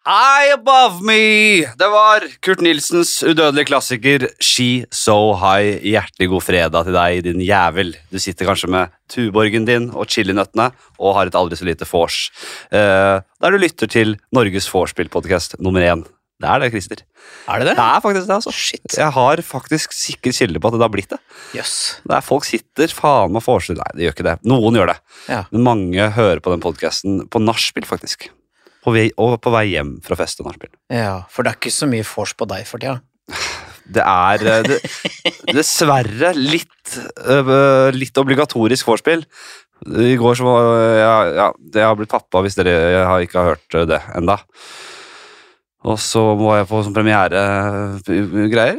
High Above Me! Det var Kurt Nilsens udødelige klassiker She So High. Hjertelig god fredag til deg, din jævel. Du sitter kanskje med tuborgen din og chilinøttene og har et aldri så lite vors. Uh, der du lytter til Norges vorspiel-podkast nummer én. Det er det, Christer. Er det det? Det er faktisk det, altså. Shit. Jeg har faktisk sikre kilde på at det har blitt det. Yes. Det er Folk sitter faen meg vorser Nei, det gjør ikke det. Noen gjør det. Ja. Men mange hører på den podkasten på nachspiel, faktisk. På vei, og på vei hjem fra fest og nachspiel. ja, for det er ikke så mye vors på deg for tida. Det er eh, det, dessverre litt, øh, litt obligatorisk vorspiel. I går så var ja, ja, Jeg har blitt pappa, hvis dere jeg har ikke har hørt det enda. Og så var jeg på sånn premieregreier,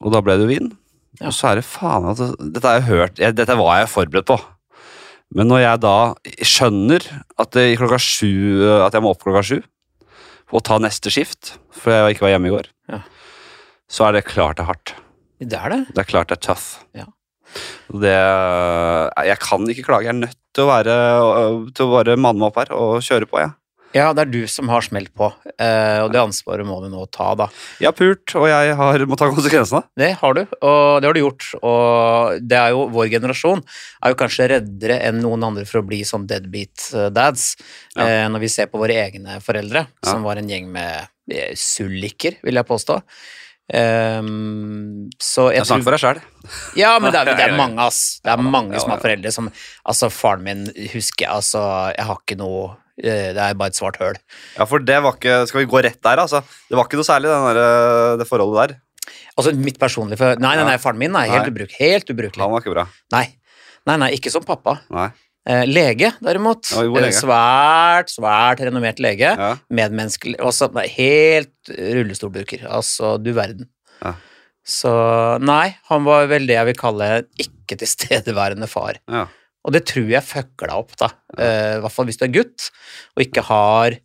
og da ble det jo vin. Ja. Og så er det faen at Dette har jeg hørt, jeg, dette var jeg forberedt på. Men når jeg da skjønner at, sju, at jeg må opp klokka sju og ta neste skift, for jeg ikke var hjemme i går, Ja. så er det klart det er hardt. Det er det. Det er klart det er tough. Ja. Det, jeg kan ikke klage. Jeg er nødt til å være, til å bare manne meg opp her og kjøre på, jeg. Ja, det er du som har smelt på, eh, og det ansvaret må du nå ta, da. Jeg har pult, og jeg har, må ta konsekvensene. Det har du, og det har du gjort. Og det er jo vår generasjon er jo kanskje reddere enn noen andre for å bli sånn deadbeat eh, dads. Ja. Eh, når vi ser på våre egne foreldre, Ja. som var en gjeng med sulliker, vil jeg påstå. Um, så jeg Jeg snakker for deg sjøl. Ja, men det er, det Ja, ja, er mange, ass. Det er mange som har foreldre som Altså, faren min husker jeg, altså Jeg har ikke noe Det er bare et svart høl. Ja, for det var ikke Skal vi gå rett der, altså? Det var ikke noe særlig, den der, det forholdet der. Altså, mitt personlige for... Nei, nei, nei, faren min er helt, ubruk, helt ubrukelig. Han var ikke bra. Nei. Nei, nei, ikke som pappa. Nei. Eh, lege, derimot. Ja, lege. Eh, Svært, svært renommert lege. Ja. Medmenneskelig Også nei, helt rullestolbruker. Altså, du verden. Ja. Så nei, han var vel det jeg vil kalle ikke tilstedeværende far. Ja. Og det tror jeg fucker deg opp, da. Eh, I hvert fall hvis du er gutt og ikke har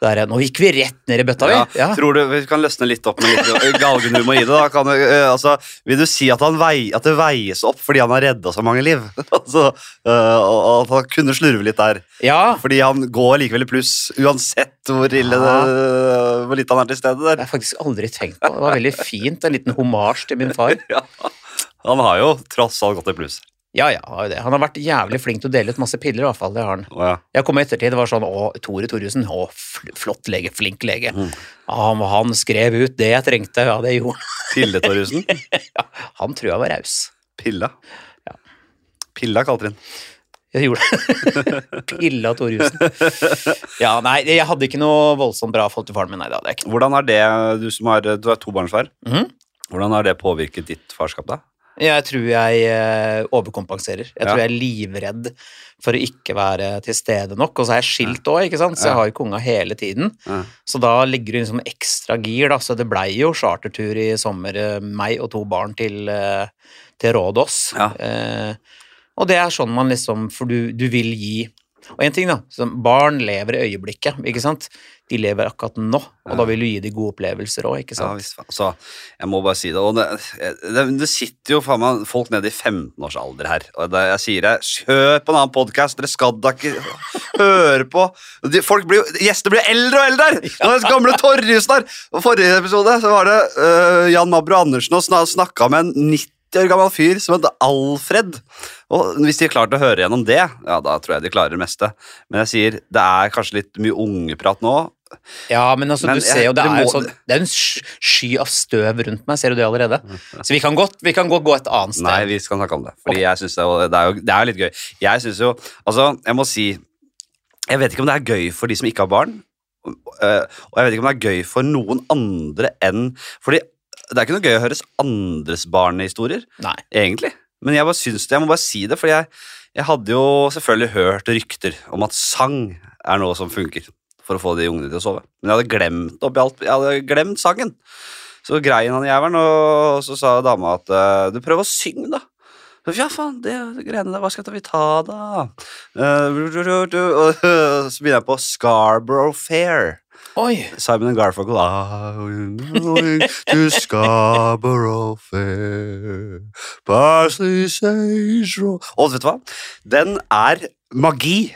der, Nå gikk vi rett ned i bøtta, vi. Ja, Ja. Tror du vi kan løsne litt opp med litt galgenhumor i det? da? Kan, du, eh, altså, vil du si at, han vei, at det veies opp fordi han har redda så mange liv? altså, uh, at han kunne slurve litt der? ja. Fordi han går likevel i pluss, uansett hvor ille det, hvor litt han er til stede Det der. har jeg faktisk aldri tenkt på. Det var veldig fint. En liten homasj til min far. Ja. Han har jo tross alt gått i pluss. Ja, ja, han har jo det. Han har vært jævlig flink til å dele ut masse piller, i hvert fall. Det har han. Å, ja. Jeg kom i ettertid, det var sånn Å, Tore Thoresen, å, fl- flott lege, flink lege. Mm. Han, han skrev ut det jeg trengte, ja, det gjorde han. Ja, Han tror jeg var raus. Pilla. Ja. Pilla kalte de den. Jeg gjorde det. Pilla Thoresen. Ja, nei, jeg hadde ikke noe voldsomt bra forhold til faren min, nei, det hadde jeg ikke. Hvordan har det, du som har, du er tobarnsfar, Mhm. hvordan har det påvirket ditt farskap da? Jeg tror jeg eh, overkompenserer. Jeg tror jeg er livredd for å ikke være til stede nok. Og så er jeg skilt òg, ikke sant, så jeg har ikke unga hele tiden. Så da ligger det liksom ekstra gir, da. Så det blei jo chartertur i sommer, eh, meg og to barn til, eh, til Rådås. Ja. Eh, og det er sånn man liksom For du, du vil gi Og en ting, da. Barn lever i øyeblikket, ikke sant. De lever akkurat nå, og Ja. da vil du gi dem gode opplevelser òg, ikke sant? Ja, visst faen. Så jeg må bare si det. Og det, det, det sitter jo faen meg folk nede i 15 års alder her. Og det, jeg sier det, hør på en annen podkast, dere skal da ikke høre på de, folk blir, Gjester blir eldre og eldre her! det er det gamle Torjussen her! Og Forrige episode så var det uh, Jan Mabro Andersen og sna, snakka med en 90 år gammel fyr som het Alfred. Og hvis de har klart å høre gjennom det, ja, da tror jeg de klarer det meste. Men jeg sier, det er kanskje litt mye ungeprat nå. Ja, men altså, Men du ser jo, det er må- sånn Det er en sky av støv rundt meg, ser du det allerede? Så vi kan godt, vi kan godt gå et annet sted. Nei, vi skal snakke om det. Fordi jeg synes det, det, er jo, det er litt gøy. Jeg synes jo Altså, jeg må si Jeg vet ikke om det er gøy for de som ikke har barn. øh, Og jeg vet ikke om det er gøy for noen andre enn Fordi det er ikke noe gøy å høres andres barnehistorier, Nei. egentlig. Men jeg bare syns det, jeg må bare si det, fordi jeg, jeg hadde jo selvfølgelig hørt rykter om at sang er noe som funker for å få de ungene til å sove. Men jeg hadde glemt alt, jeg hadde glemt sangen. Så grein han jævelen, og så sa dama at eh, du prøver å synge, da. Ja, faen, det, greiene der, hva skal vi ta, da? Uh, så begynner jeg på Scarborough Fair. Oi! Simon Garfunkel to Scarborough Fair Parsley, sage Og vet du hva? Den er magi.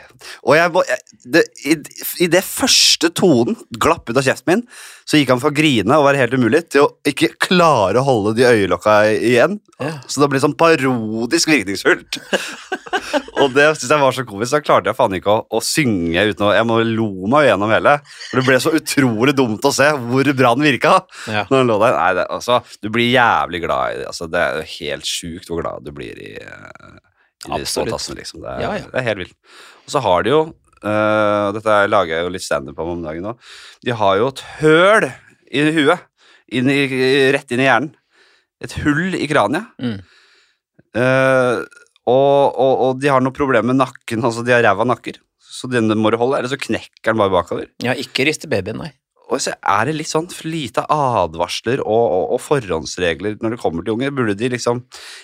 Og jeg jeg, det, i, I det første tonen glapp ut av kjeften min, så gikk han fra å grine og være helt umulig til å ikke klare å holde de øyelokka igjen. Ja. Så det ble sånn parodisk virkningsfullt. og det synes jeg var så komisk. Da klarte jeg faen ikke å, å synge uten å Jeg må lo meg gjennom hele. For det ble så utrolig dumt å se hvor bra den virka. Ja. Når den lå der. Nei, det, altså, du blir jævlig glad i det. Altså, det er jo helt sjukt hvor glad du blir i, eh, i tassene. Liksom. Det, er, Ja, ja. det er helt vilt. Og så har de jo uh, Dette er- lager jeg jo litt standup om om dagen nå. De har jo et høl i huet. Inn i, rett inn i hjernen. Et hull i kraniet. Mm. Uh, og, og, og de har noe problem med nakken. Altså de har ræva nakker. Så den må du holde, eller så knekker den bare bakover. ja, ikke riste babyen, nei. Og så er det litt sånn lite advarsler og, og, og forhåndsregler når det kommer til unger. Burde de liksom,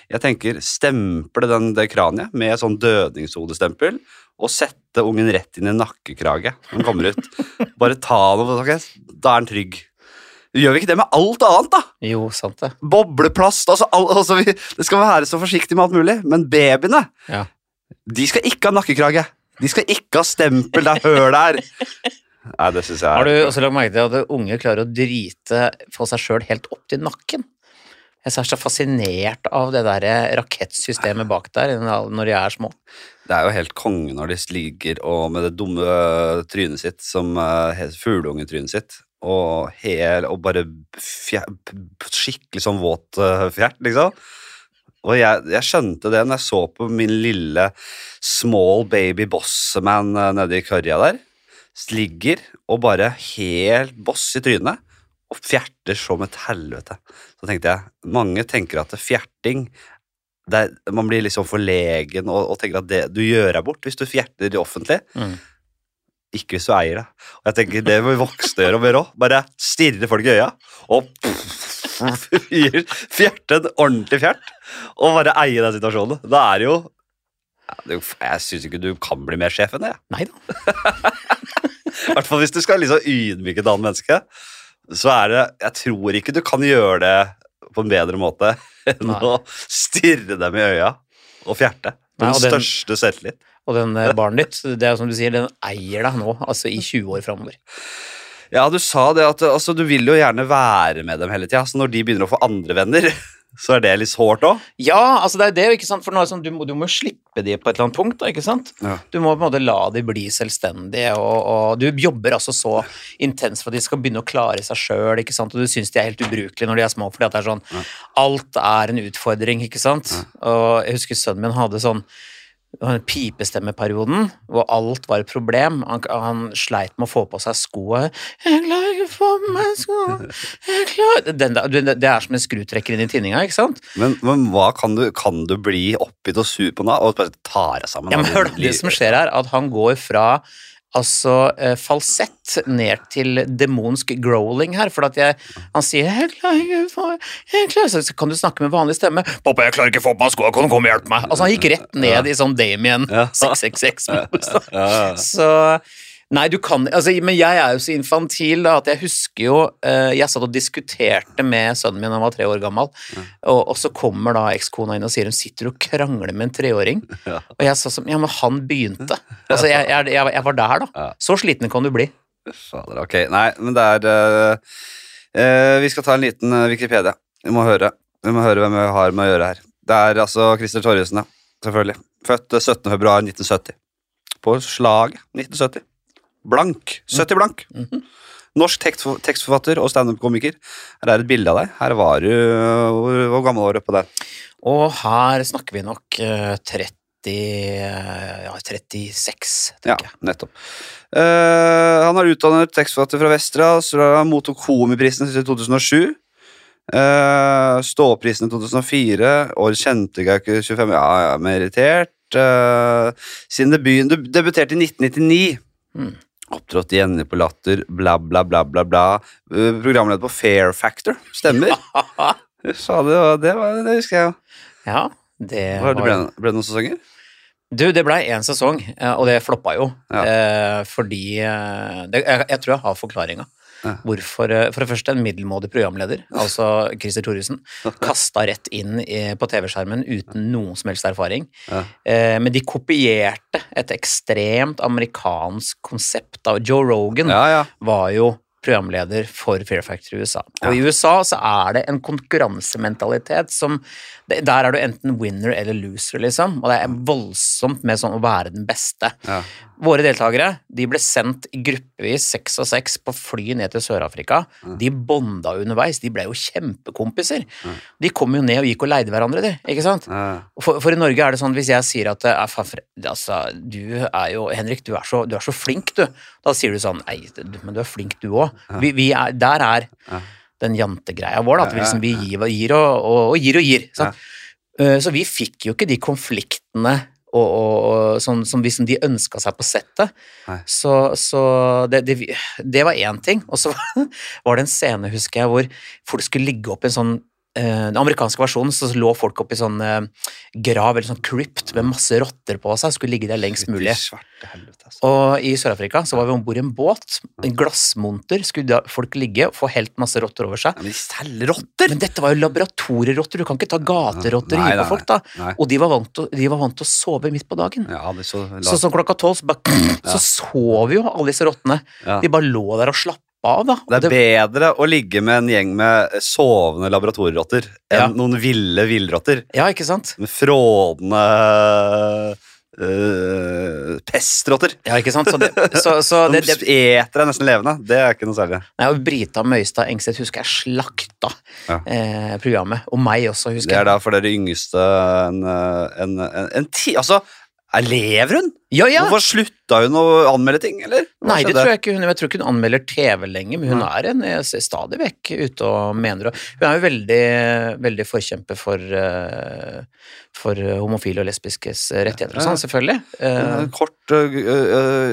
jeg tenker, stemple den, det kraniet med sånn dødningshodestempel og sette ungen rett inn i nakkekrage når den kommer ut. Bare ta den opp, okay? da er den trygg. Gjør vi ikke det med alt annet, da? Jo, sant det. Bobleplast, altså, all, altså vi, Det skal være så forsiktig med alt mulig, men babyene, Ja. de skal ikke ha nakkekrage. De skal ikke ha stempel der høl er. Nei, det syns jeg er Har du også lagt merke til at unge klarer å drite for seg sjøl helt opp til nakken? Jeg er så fascinert av det der rakettsystemet bak der når de er små. Det er jo helt konge når de ligger og med det dumme trynet sitt som uh, fugleungetrynet sitt, og, hel, og bare fjer, skikkelig sånn våt uh, fjert, liksom. Og jeg, jeg skjønte det når jeg så på min lille small baby bossman nede i Kørja der. Ligger og bare helt boss i trynet og fjerter som et helvete. Så tenkte jeg, mange tenker at fjerting er, man blir liksom forlegen og, og tenker at det, du gjør deg bort hvis du fjerter det offentlig. Mm. Ikke hvis du eier det. Og jeg tenker Det må voksne gjøre mer òg. Bare stirre folk i øya og fjerte en ordentlig fjert. Og bare eie den situasjonen. Da er det jo ja, det, er jo- Jeg syns ikke du kan bli mer sjef enn det. Nei da. I hvert fall hvis du skal liksom ydmyke et annet menneske. Så er det Jeg tror ikke du kan gjøre det på en bedre måte enn Nei. å stirre dem i øya og fjerte. Nei, Den og den- største selvtillit. Og den eh, barnet ditt, det er som du sier, den eier deg nå, altså i 20 år framover. Ja, du sa det at altså, du vil jo gjerne være med dem hele tida. Så når de begynner å få andre venner, så er det litt sårt òg. Ja, altså det er det, ikke sant, for nå er sånn, du, må, du må slippe de på et eller annet punkt, da, ikke sant? Ja. Du må på en måte la de bli selvstendige, og, og du jobber altså så intenst for at de skal begynne å klare seg sjøl, og du syns de er helt ubrukelige når de er små, fordi at det er sånn Alt er en utfordring, ikke sant? Og jeg husker sønnen min hadde sånn pipestemmeperioden hvor alt var et problem. Han, han sleit med å få på seg skoa. 'Jeg klarer ikke å få på meg skoa Det er som en skrutrekker inn i tinninga, ikke sant? Men, men hva kan du, kan du bli oppgitt og sur på nå og bare ta deg sammen? Ja, men hør Det som skjer her, at han går fra altså eh, falsett ned til demonsk growling her, for at jeg, han sier 'jeg klarer ikke jeg klarer, Så kan du snakke med vanlig stemme 'Pappa, jeg klarer ikke å få på meg skoene, kan du komme og hjelpe meg?' Altså Han gikk rett ned i sånn Damien Ja. 666-modus. da. Ja, ja. Så Nei, du kan altså, Men jeg er jo så infantil da, at jeg husker jo uh, Jeg satt og diskuterte med sønnen min, han var tre år gammel, og, og så kommer da ekskona inn og sier hun sitter og krangler med en treåring. Ja. Og jeg sa sånn Ja, men han begynte. Altså, jeg, jeg, jeg, jeg var der, da. Ja. Så sliten kan du bli. Fader, ok. Nei, men det er uh, uh, Vi skal ta en liten Wikipedia. Vi må høre Vi må høre hvem vi har med å gjøre her. Det er altså Christer Torjussen, ja. Selvfølgelig. Født eh, 17. februar 1970. På slag 1970. Blank. 70 blank. Mhm. Norsk tekstfor- tekstforfatter og standup-komiker. Her er et bilde av deg. Her var du Hvor, gammel var du på det? Og her snakker vi nok eh, 30 eh, Ja, 36, Ja, tenker jeg. nettopp. Uh, han har utdannet tekstforfatter fra Vestra, så han mottok Komiprisen i 2007. Uh, Ståprisen i 2004. År kjente jeg ikke 25 Ja, ja, meritert. Uh, siden debuten Du debuterte i 1999. Mm. Opptrådte igjen på Latter, bla, bla, bla, bla. bla. Uh, programleder på Fair Factor. Stemmer. Sa det, det, var, det husker jeg jo. Ja, det var... Det ble det noen sesonger? Du, det blei én sesong, eh, og det floppa jo. Ja. Eh, fordi eh, det, jeg, jeg tror jeg har forklaringa. Ja. hvorfor eh, For det første en middelmådig programleder, altså Christer Thoresen, kasta rett inn på TV-skjermen uten noen som helst erfaring. Ja. Eh, men de kopierte et ekstremt amerikansk konsept. av Joe Rogan var jo programleder for Fear Factor i USA. Og i USA så er det en konkurransementalitet som Der er du enten winner eller loser, liksom. Og det er voldsomt med sånn å være den beste. Ja. Våre deltakere de ble sendt gruppevis seks og seks på fly ned til Sør-Afrika. De bonda underveis. De ble jo kjempekompiser. De kom jo ned og gikk og leide hverandre, de. Ikke sant? Ja. For, for i Norge er det sånn hvis jeg sier at eh, altså, du er jo Henrik, du er, så, du er så flink, du. Da sier du sånn Nei, men du er flink, du òg. Vi, vi er, der er den jantegreia vår. At vi, liksom, vi gir, gir og, og, og gir og gir. Eh, Så vi fikk jo ikke de konfliktene og, og, sånn, som liksom de ønska seg på settet. Så, så det, det, det var én ting. Og så var det en scene, husker jeg, hvor folk skulle ligge opp i en sånn Den amerikanske versjonen så lå folk opp i sånn eh, grav eller sånn crypt med masse rotter på seg, skulle ligge der lengst mulig. Altså. Og i Sør-Afrika så var vi om bord i en båt. En glassmonter skulle folk ligge og få helt masse rotter over seg. Men de selger rotter! Men dette var jo laboratorierotter, du kan ikke ta gaterotter og gi på folk, da. Og de var vant til, de var vant til å sove midt på dagen. Så, Så sånn klokka tolv så, så sov jo alle disse rottene. De bare lå der og slappa av, da. Det er bedre å ligge med en gjeng med sovende laboratorierotter Ja. enn noen ville villrotter ja, ikke sant? med frådende øh, pestrotter. Ja, ikke sant? Så det, så, så De det, det, eter deg nesten levende. Det er ikke noe særlig. Nei, og Brita Møystad Engstedt husker jeg slakta Ja. eh, programmet. Og meg også, husker jeg. Det er da for dere yngste en, øh, en, en, en ti... Altså, er lever hun? Ja, ja! Hvorfor slutta hun å anmelde ting, eller? Hva Nei, det tror jeg ikke hun Jeg tror ikke hun anmelder TV lenger, men hun er en stadig vekk ute og mener og Hun er jo veldig, veldig forkjemper for, eh, for homofile og lesbiskes rettigheter og sånn, selvfølgelig. Eh, Kort øh,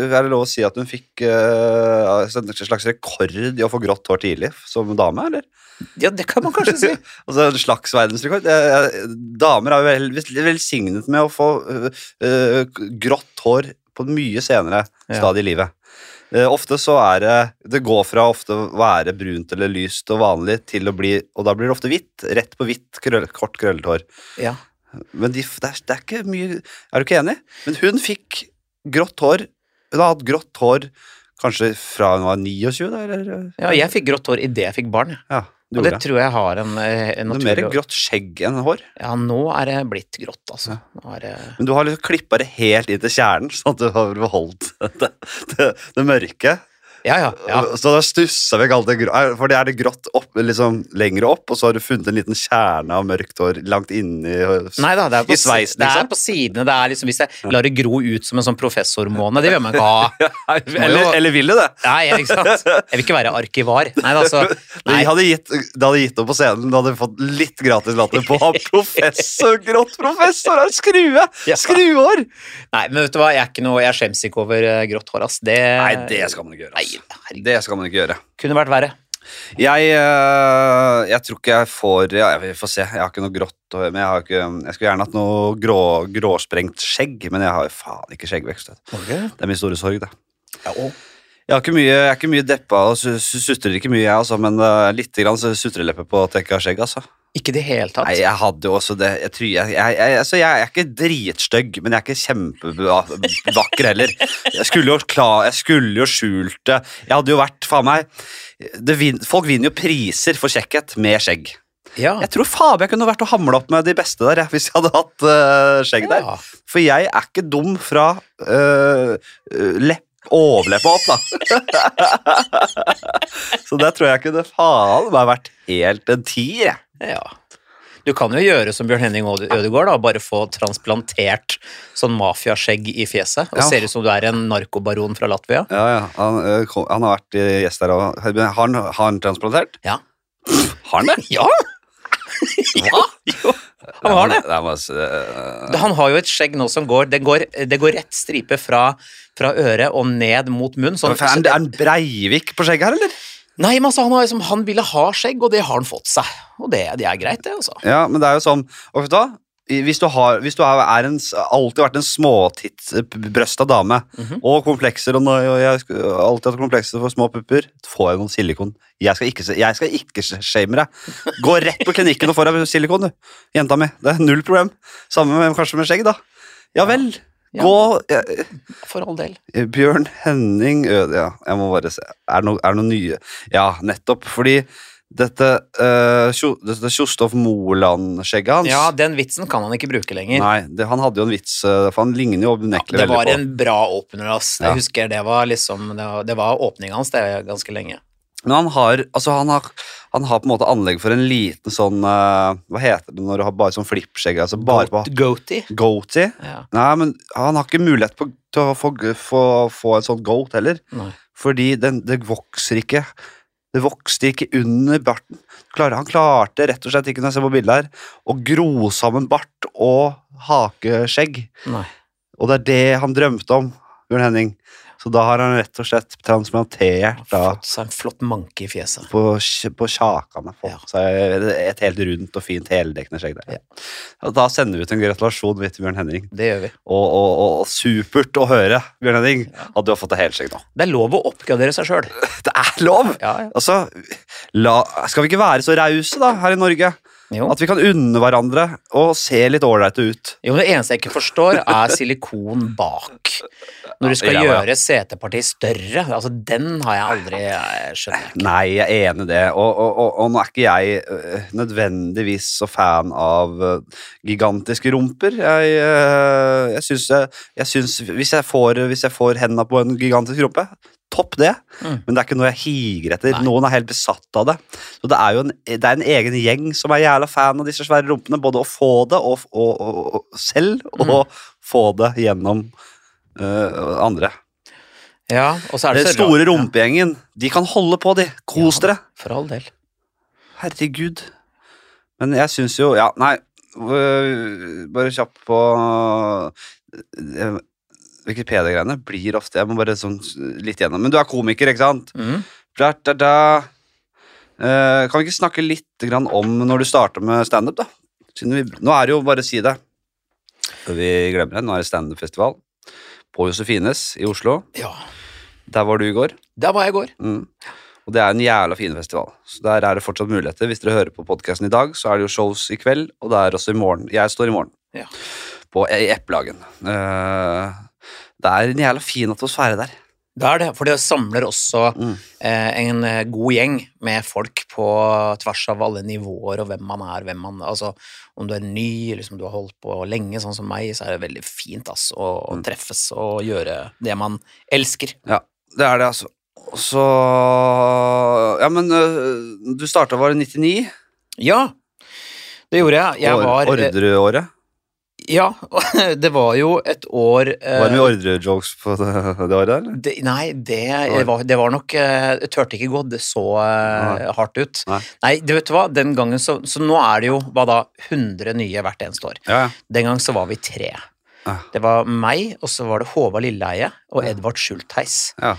Er det lov å si at hun fikk en slags rekord i å få grått hår tidlig som dame, eller? ja, det kan man kanskje si. Altså en slags verdensrekord. Eh, eh, Damer er jo vel- vel- velsignet med å få grått hår på et mye senere Ja. stadie i livet. Eh, ofte så er det Det går fra ofte å være brunt eller lyst og vanlig til å bli Og da blir det ofte hvitt. Rett på hvitt, krøll, kort krøllet hår. Ja. Men de, det, er, det er ikke mye Er du ikke enig? Men hun fikk grått hår. Hun har hatt grått hår kanskje fra hun var 29, da? Eller? ja, jeg fikk grått hår idet jeg fikk barn. ja. Du Og det tror jeg har en, en naturlig Det er mer grått skjegg enn hår. Ja, nå er det blitt grått, altså. Det Men du har liksom klippa det helt inn til kjernen, sånn at du har beholdt det, det, det mørke. Ja, ja. ja. Så da stussa ikke alt det grå, for det er det grått opp, liksom lenger opp, og så har du funnet en liten kjerne av mørkt hår langt inni Nei da, det er, på, i sveisen, det er liksom. på sidene. Det er liksom, hvis jeg lar det gro ut som en sånn professormåne, det vil man ikke ha. Eller, eller vil du det? Nei, ikke sant? Jeg vil ikke være arkivar. Nei, altså, Det nei. hadde gitt, det hadde gitt opp på scenen. Du hadde fått litt gratis latter på å ha professor, grått professor, har skrue! Skruehår! nei, men vet du hva, jeg er ikke noe, jeg skjems ikke over eh, grått hår, ass. Det, Nei, det skal man ikke gjøre. Nei. Det skal man ikke gjøre. kunne vært verre. Jeg, øh, jeg tror ikke jeg får ja, Jeg får se. Jeg har ikke noe grått men jeg har ikke Jeg skulle gjerne hatt noe grå, gråsprengt skjegg, men jeg har jo faen ikke skjeggvekst. Okay. Det er min store sorg, det. Ja, Jeg, mye, jeg er ikke mye deppa og su- su- sutrer ikke mye, jeg, altså, men uh, litt grann sutreleppe på at jeg ikke har skjegg. altså. Ikke i det hele tatt. Nei, jeg hadde jo også det. Jeg, tror jeg, jeg, jeg, altså, jeg er ikke dritstygg, men jeg er ikke kjempevakker heller. Jeg skulle jo klar, jeg skulle jo skjult det. Jeg hadde jo vært, faen meg det vin, Folk vinner jo priser for kjekkhet med skjegg. Ja. Jeg tror faen jeg kunne vært og hamla opp med de beste der, hvis jeg hadde hatt uh, skjegg der. For jeg er ikke dum fra uh, lepp, overleppa opp, da. Så der tror jeg kunne faen meg vært helt en tier, jeg. Ja. Du kan jo gjøre som Bjørn Henning Øde- Ødegaard, da, bare få transplantert sånn mafiaskjegg i fjeset, og Ja. ser ut som du er en narkobaron fra Latvia. Ja, ja. Han, øh, han har vært gjest der òg. Har han, han transplantert? Ja. Har han det? Ja! ja, jo, han har det. Han har jo et skjegg nå som går Det går, det går rett stripe fra, fra øret og ned mot munn. Sånn, er han Breivik på skjegget her, eller? Nei, men altså, han, har, liksom, han ville ha skjegg, og det har han fått seg. Og det, det er greit, det, altså. Ja, men det er jo sånn Og vet du hva? hvis du, har, hvis du er, er en, alltid vært en småtittbrøsta dame, Mhm. og komplekser, og, og jeg har alltid hatt komplekser for små pupper, får jeg noen silikon. Jeg skal ikke, jeg skal ikke shame deg. Gå rett på klinikken og få deg silikon, du. Jenta mi. Det er null problem. Samme med, kanskje med skjegg, da. Ja vel. Ja. Gå eh, For all del. Bjørn Henning Øde, ja. Jeg må bare se. Er det noe, er det noe nye? Ja, nettopp. Fordi dette uh, dette Kjostoff Moland-skjegget hans Ja, den vitsen kan han ikke bruke lenger. Nei, det, han hadde jo en vits, eh, for han ligner jo unektelig det var veldig på. en bra åpner, ass. Jeg Ja. husker det var liksom Det var, det var åpninga hans det ganske lenge. Men han har, altså han har, han har på en måte anlegg for en liten sånn uh, Hva heter det når du har bare sånn flippskjegg? Altså Goatee. goatee? Ja. Nei, men han har ikke mulighet på, til å få, få, få en sånn goat heller. Nei. Fordi den, det vokser ikke Det vokste ikke under barten. Han klarte rett og slett ikke når jeg ser på bildet her, å gro sammen bart og hakeskjegg. Nei. Og det er det han drømte om, Bjørn Henning. Så da har han rett og slett transplantert da Fått seg en flott manke i fjeset. på, på kjakene. Fått seg et helt rundt og fint heldekkende skjegg der. Og da sender vi ut en gratulasjon til Bjørn Henning. Det gjør vi. Og, og, og supert å høre, Bjørn Henning, at du har fått deg helskjegg nå. Det er lov å oppgradere seg sjøl. Det er lov! Ja, ja. Altså, la, skal vi ikke være så rause da, her i Norge? Jo. At vi kan unne hverandre og se litt ålreite ut. jo, det eneste jeg ikke forstår, er silikon bak. Når du skal Ja, gjøre setepartiet større. Altså, den har jeg aldri jeg skjønner. ikke. Nei, jeg er enig i det. Og, og, og, og nå er ikke jeg øh, nødvendigvis så fan av øh, gigantiske rumper. Jeg, jeg syns, jeg, jeg syns hvis, jeg får, hvis jeg får hendene på en gigantisk rumpe, topp det. Mm. Men det er ikke noe jeg higer etter. Nei. Noen er helt besatt av det. Så det er jo en, det er en egen gjeng som er jævla fan av disse svære rumpene. Både å få det og, og, og, og selv, og Mm. få det gjennom uh, andre. Ja, og så er det Den store rumpegjengen, de kan holde på, de. Kos Ja. dere. For all del. Herregud. Men jeg syns jo Ja, nei. øh, Bare kjapt på øh, Wikipedia-greiene blir ofte Jeg må bare sånn litt gjennom. Men du er komiker, ikke sant? Mm. Da, da, da. Eh, kan vi ikke snakke litt grann om når du starta med standup, da? Vi, nå er det jo bare å si det. Vi glemmer det. Nå er det standup-festival på Josefines i Oslo. Ja. Der var du i går. Der var jeg i går. Mm. Og det er en jævla fin festival. Så der er det fortsatt muligheter. Hvis dere hører på podkasten i dag, så er det jo shows i kveld, og det er også i morgen. Jeg står i morgen. Ja. På, I Eplehagen. Eh, det er en jævla fin atmosfære der. Det er det, for det samler også Mm. eh, en eh, god gjeng med folk på tvers av alle nivåer og hvem man er, hvem man Altså om du er ny, eller om du har holdt på lenge, sånn som meg, så er det veldig fint ass, å, å Mm. treffes og gjøre det man elsker. Ja, det er det, altså. Så Ja, men øh, du starta, var det 99? Ja, det gjorde jeg. Jeg var eh, Ordreåret? Ja, det var jo et år eh, Var det mye ordrejokes på det, det året, eller? det, Nei, det var, det var nok Det Jeg turte ikke gå det så eh, hardt ut. Nei. Nei, du vet hva, den gangen så Så nå er det jo hva da 100 nye hvert eneste år. Ja, ja. Den gang så var vi tre. Ja. Det var meg, og så var det Håvard Lilleheie og. Edvard Schultheis. ja.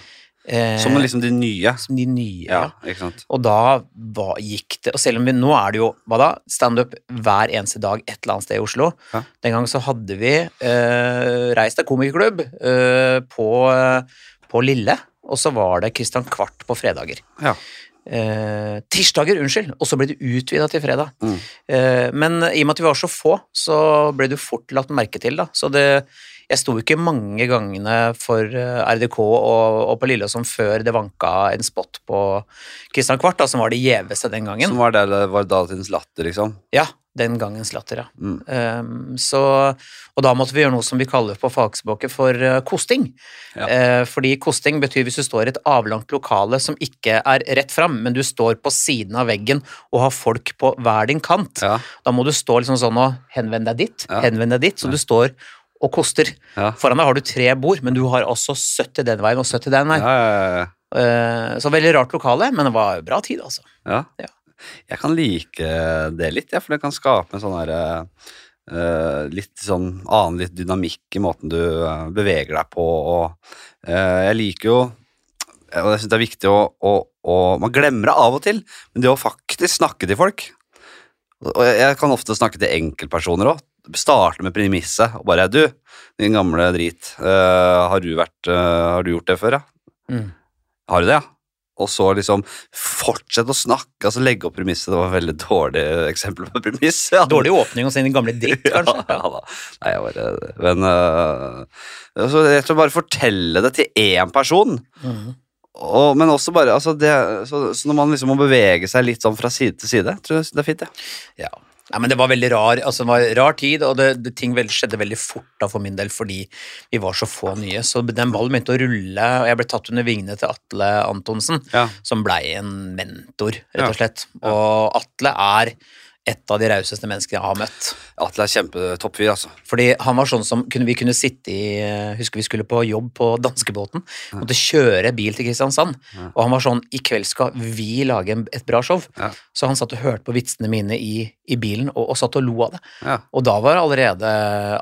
Eh, Som liksom de nye. som de nye, Ja, ikke sant. Og da hva, gikk det Og selv om vi nå er det jo hva da, standup hver eneste dag et eller annet sted i Oslo. Ja. Den gang så hadde vi eh, reist deg komikerklubb eh, på, på Lille, og så var det Christian Kvart på fredager. Ja. Eh, tirsdager, unnskyld, og så ble det utvida til fredag. Mm. Eh, men i og med at vi var så få, så ble det jo fort lagt merke til, da. Så det Jeg sto ikke mange gangene for eh, RDK og, og på Lilleåsen før det vanka en spot på Christian Kvart, da, som var det gjeveste den gangen. Som var, det, det var datidens latter, liksom. Ja, den gangens latter, ja. Mm. Um, så, og da måtte vi gjøre noe som vi kaller på fagspråket for uh, kosting. Ja. Uh, fordi kosting betyr hvis du står i et avlangt lokale som ikke er rett fram, men du står på siden av veggen og har folk på hver din kant. Ja, Da må du stå liksom sånn og henvend deg dit, Ja. henvend deg dit, så du står og koster. ja. Foran deg har du tre bord, men du har også 70 den veien og 70 den veien. ja, ja, Eh, så veldig rart lokale, men det var bra tid, altså. ja. Ja. Jeg kan like det litt, for det kan skape en sånn derre Uh, litt sånn annen litt dynamikk i måten du uh, beveger deg på, og uh, jeg liker jo Og jeg syns det er viktig å, å, å Man glemmer det av og til, men det å faktisk snakke til folk Og jeg, jeg kan ofte snakke til enkeltpersoner òg, starte med premisset og bare Du, din gamle drit, uh, har, du vært, uh, har du gjort det før, ja? Mm. Har du det, ja? Og så liksom fortsette å snakke, altså legge opp premisset. Det var et veldig dårlig eksempel på premiss. Ja. Dårlig åpning hos din gamle dritt, kanskje? Ja, ja da. Nei, jeg bare Men uh, altså, rett og slett bare fortelle det til én person. Mm. Og, men også bare altså det, så, så når man liksom må bevege seg litt sånn fra side til side, tror jeg det er fint, det. Ja. Nei, men Det var veldig rar altså det var rar tid, og det, det, ting vel, skjedde veldig fort da for min del fordi vi var så få nye. Så den ballen begynte å rulle, og jeg ble tatt under vingene til Atle Antonsen, Ja. som blei en mentor, rett og slett. Og Atle er et av de rauseste menneskene jeg har møtt. Atle er kjempetoppfyr, altså. Fordi han var sånn som kunne, Vi kunne sitte i Husker vi skulle på jobb på danskebåten. Måtte kjøre bil til Kristiansand. Og han var sånn I kveld skal vi lage en, et bra show. Ja. Så han satt og hørte på vitsene mine i, i bilen, og, og satt og lo av det. Ja. Og da var allerede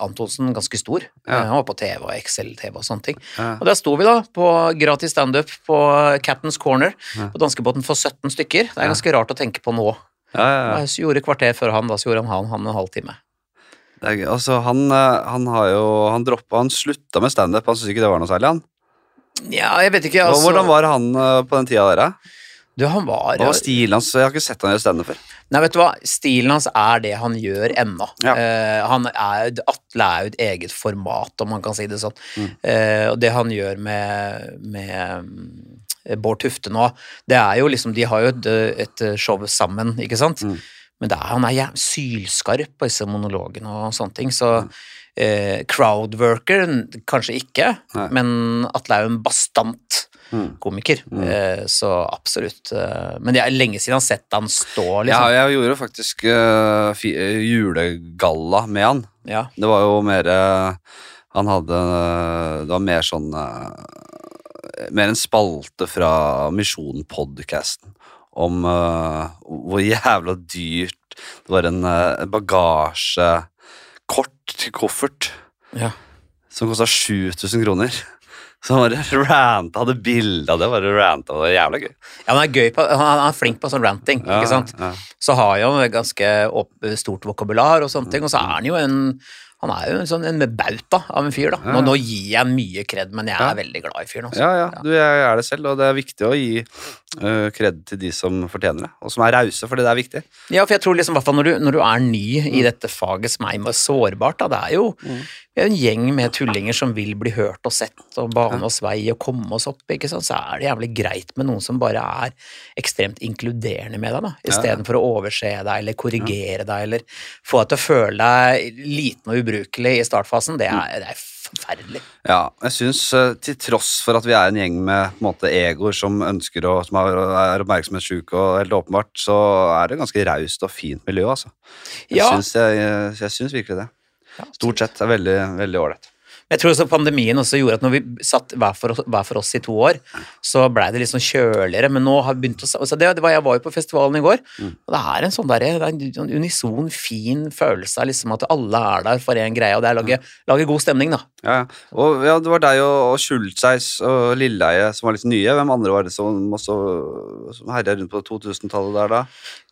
Antonsen ganske stor. Ja. Han var på TV og XL-TV og sånne ting. Ja. Og der sto vi da på gratis standup på Captain's Corner på danskebåten for 17 stykker. Det er ganske rart å tenke på nå. Ja, ja, ja. Gjorde kvarter før han, da så gjorde han han, han en halvtime. Det er, gøy. altså, han, eh, han har jo Han droppa Han slutta med standup. Han syntes ikke det var noe særlig, han. Ja, jeg vet ikke, altså. Hvordan var han eh, på den tida der, da? Du, han var, Hva var stilen hans? Jeg har ikke sett han gjøre standup før. Nei, vet du hva? Stilen hans er det han gjør ennå. Ja. Uh, han er, Atle er jo et eget format, om man kan si det sånn. Mm. Uh, og det han gjør med, med Bård Tufte nå, det er jo liksom De har jo et, et show sammen, ikke sant? Mm. Men er, han er ja, sylskarp på disse monologene og sånne ting, så Mm. eh, crowdworker kanskje ikke, Nei. men Atle er jo en bastant Mm. komiker, Mm. eh, så absolutt. Eh, men det er lenge siden jeg har sett han stå, liksom. Ja, jeg gjorde faktisk uh, eh, julegalla med han. Ja. Det var jo mer uh, Han hadde Det var mer sånn eh, Mer en spalte fra Misjon-podcasten om uh, hvor jævla dyrt det var en uh, bagasjekort til koffert Ja. som kosta 7000 kroner. Så han bare ranta, hadde bilde av det, bare ranta. Det var jævla gøy. Ja, han er, gøy på, han er flink på sånn ranting, Ja, ikke sant? Ja. Så har han jo ganske opp, stort vokabular og sånne ting, og så er han jo en han er jo en sånn en bauta av en fyr, da. Nå, Ja. nå gir jeg mye kred, men jeg er Ja. veldig glad i fyren. Altså. Ja, ja, du, jeg er det selv, og det er viktig å gi uh, kred til de som fortjener det, og som er rause, fordi det er viktig. Ja, for jeg tror liksom, hvert når du, når du er ny i dette faget som er sårbart, da, det er jo vi er en gjeng med tullinger som vil bli hørt og sett og bane oss vei og komme oss opp, ikke sant, så er det jævlig greit med noen som bare er ekstremt inkluderende med deg, da, istedenfor å overse deg eller korrigere deg eller få deg til å føle deg liten og ubrukelig i startfasen, det er, det er forferdelig. Ja, jeg syns uh, til tross for at vi er en gjeng med på en måte, egoer som ønsker å, som er, er oppmerksomhetssjuke, og helt åpenbart, så er det ganske raust og fint miljø, altså. Jeg, Ja. syns, virkelig det. Stort sett er veldig veldig ålreit. Jeg tror også pandemien også gjorde at når vi satt hver for, oss- hver for oss i to år, så blei det litt sånn kjøligere, men nå har vi begynt å altså det, det var, Jeg var jo på festivalen i går, og det er en sånn der, er en sånn unison, fin følelse av liksom at alle er der for en greie, og det er å lage, lage god stemning, da. Ja, ja. Og ja, det var deg og, og Schultzeis og Lilleheie som var litt nye. Hvem andre var det som også som herja rundt på 2000-tallet der da?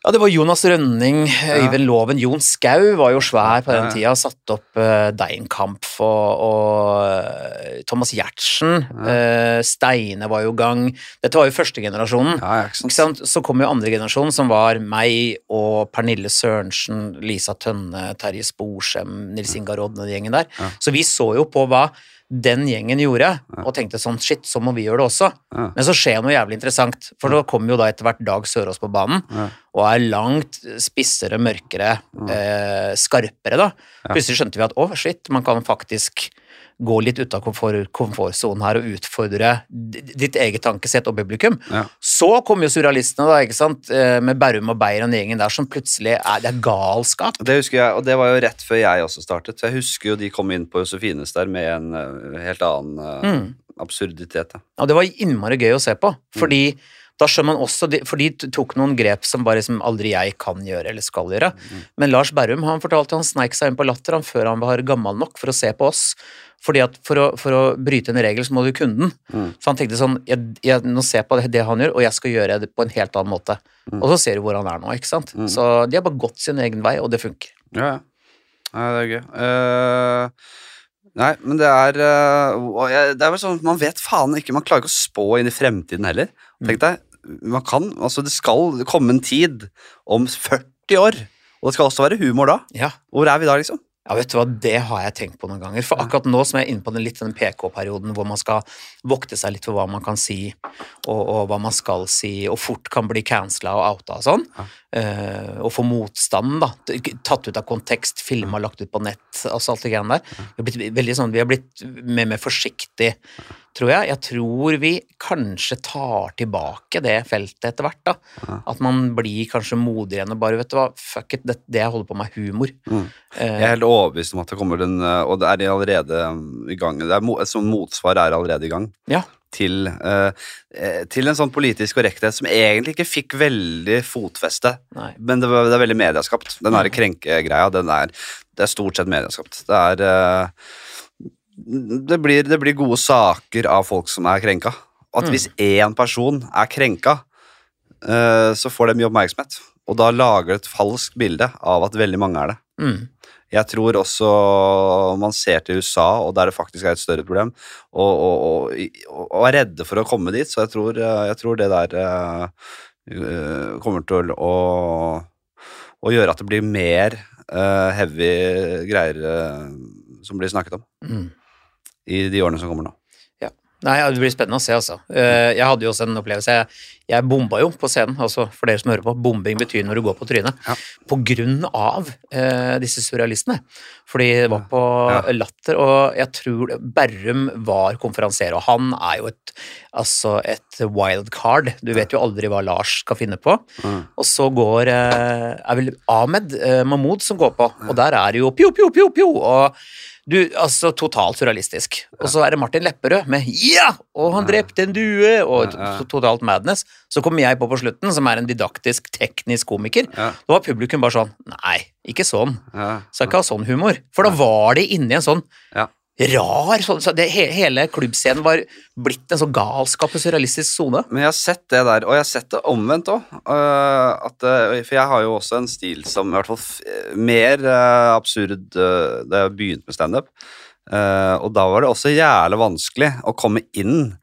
Ja, det var Jonas Rønning, Øyvind Loven, Jon Skau var jo svær på den Ja. tida, satt opp uh, Deinkampf og, og Thomas Giertsen, Uh, Steine var jo gang. Dette var jo førstegenerasjonen. Ja, ja? Så kom jo andre generasjon, som var meg og Pernille Sørensen, Lisa Tønne, Terje Sporsem, Nils Ingar Rodne, den gjengen der. Ja. Så vi så jo på hva den gjengen gjorde, og tenkte sånn shit, så må vi gjøre det også. Ja. Men så skjer noe jævlig interessant, for da kommer jo da etter hvert Dag Sørås på banen, Ja. og er langt spissere, mørkere, eh, skarpere, da. Plutselig skjønte vi at å, shit, man kan faktisk gå litt ut av komfort, komfortsonen her og utfordre ditt eget tankesett og publikum. Ja. Så kom jo surrealistene, da, ikke sant, eh, med Berrum og Beyer og den gjengen der, som plutselig er Det er galskap. Det husker jeg, og det var jo rett før jeg også startet. Jeg husker jo de kom inn på Josefines der med en eh, helt annen eh, Mm. absurditet. Da. Og det var innmari gøy å se på, fordi da skjønner man også, de- For de tok noen grep som bare som aldri jeg kan gjøre eller skal gjøre. Men Lars Berrum han fortalte han sneik seg inn på Latter han før han var gammel nok for å se på oss. Fordi at for å, for å bryte en regel, så må du kunden. Mm. Så han tenkte sånn jeg, jeg, Nå ser jeg på det, det han gjør, og jeg skal gjøre det på en helt annen måte. Og så ser du hvor han er nå, ikke sant. Så de har bare gått sin egen vei, og det funker. Ja, ja. Nei, det er gøy. Uh, nei, men det er uh, Det er vel sånn at man vet faen ikke Man klarer ikke å spå inn i fremtiden heller. Tenk deg, man kan Altså, det skal komme en tid om 40 år, og det skal også være humor da. Ja. Hvor er vi da, liksom? Ja, vet du hva, Det har jeg tenkt på noen ganger. For akkurat nå som jeg er inne på den litt den PK-perioden hvor man skal vokte seg litt for hva man kan si, og, og hva man skal si, og fort kan bli cancela og outa og sånn, Ja. Eh, og få motstand, da, tatt ut av kontekst, filma, lagt ut på nett, altså alt det greiene der. Vi har blitt veldig sånn, vi har blitt mer, mer forsiktig, tror jeg. Jeg tror vi kanskje tar tilbake det feltet etter hvert, da. Ja. At man blir kanskje modigere enn å bare, vet du hva, fuck it, det, det jeg holder på med er humor. Mm. Eh, Jeg er helt overbevist om at det kommer en eh, Og det er allerede i gang. Det er, sånt motsvar er allerede i gang. Ja. Til, eh, eh, til en sånn politisk korrekthet som egentlig ikke fikk veldig fotfeste. nei. Men det, var- det er veldig medieskapt. Den derre krenkegreia, den er, det er stort sett medieskapt. Det er eh, det, blir, det blir gode saker av folk som er krenka. Og at Mm. hvis én person er krenka, så får det mye oppmerksomhet. Og da lager det et falskt bilde av at veldig mange er det. Mm. Jeg tror også man ser til USA, og der det faktisk er et større problem, og, og, og, og er redde for å komme dit, så jeg tror, eh, jeg tror det der eh, kommer til å, å gjøre at det blir mer uh, heavy greier uh, som blir snakket om Mm. i de årene som kommer nå. Nei, Det blir spennende å se, altså. Jeg hadde jo også en opplevelse. Jeg, bomba jo på scenen, altså for dere som hører på. Bombing betyr når du går på trynet. Ja. På grunn av eh, disse surrealistene. Fordi det var på Ja. Latter, og jeg tror Berrum var konferansier, og han er jo et, altså et wild card. Du vet jo aldri hva Lars skal finne på. Mm. Og så går eh, er vel Ahmed eh, Mahmoud som går på, og der er det jo pjo, pjo, pjo, pjo. Og du, altså totalt surrealistisk. Og så er det Martin Lepperød med 'ja!' og 'han drepte en due', og totalt madness. Så kommer jeg på på slutten, som er en didaktisk, teknisk komiker. Ja, Da var publikum bare sånn 'nei, ikke sånn'. ja, Skal ikke ha sånn humor. For da var de inni en sånn Ja. rar sånn, så det, he- Hele klubbscenen var blitt en sånn galskap og surrealistisk sone. Men jeg har sett det der, og jeg har sett det omvendt òg. for jeg har jo også en stil som i hvert fall mer eh, absurd eh, da jeg begynte med standup. Og da var det også jævlig vanskelig å komme inn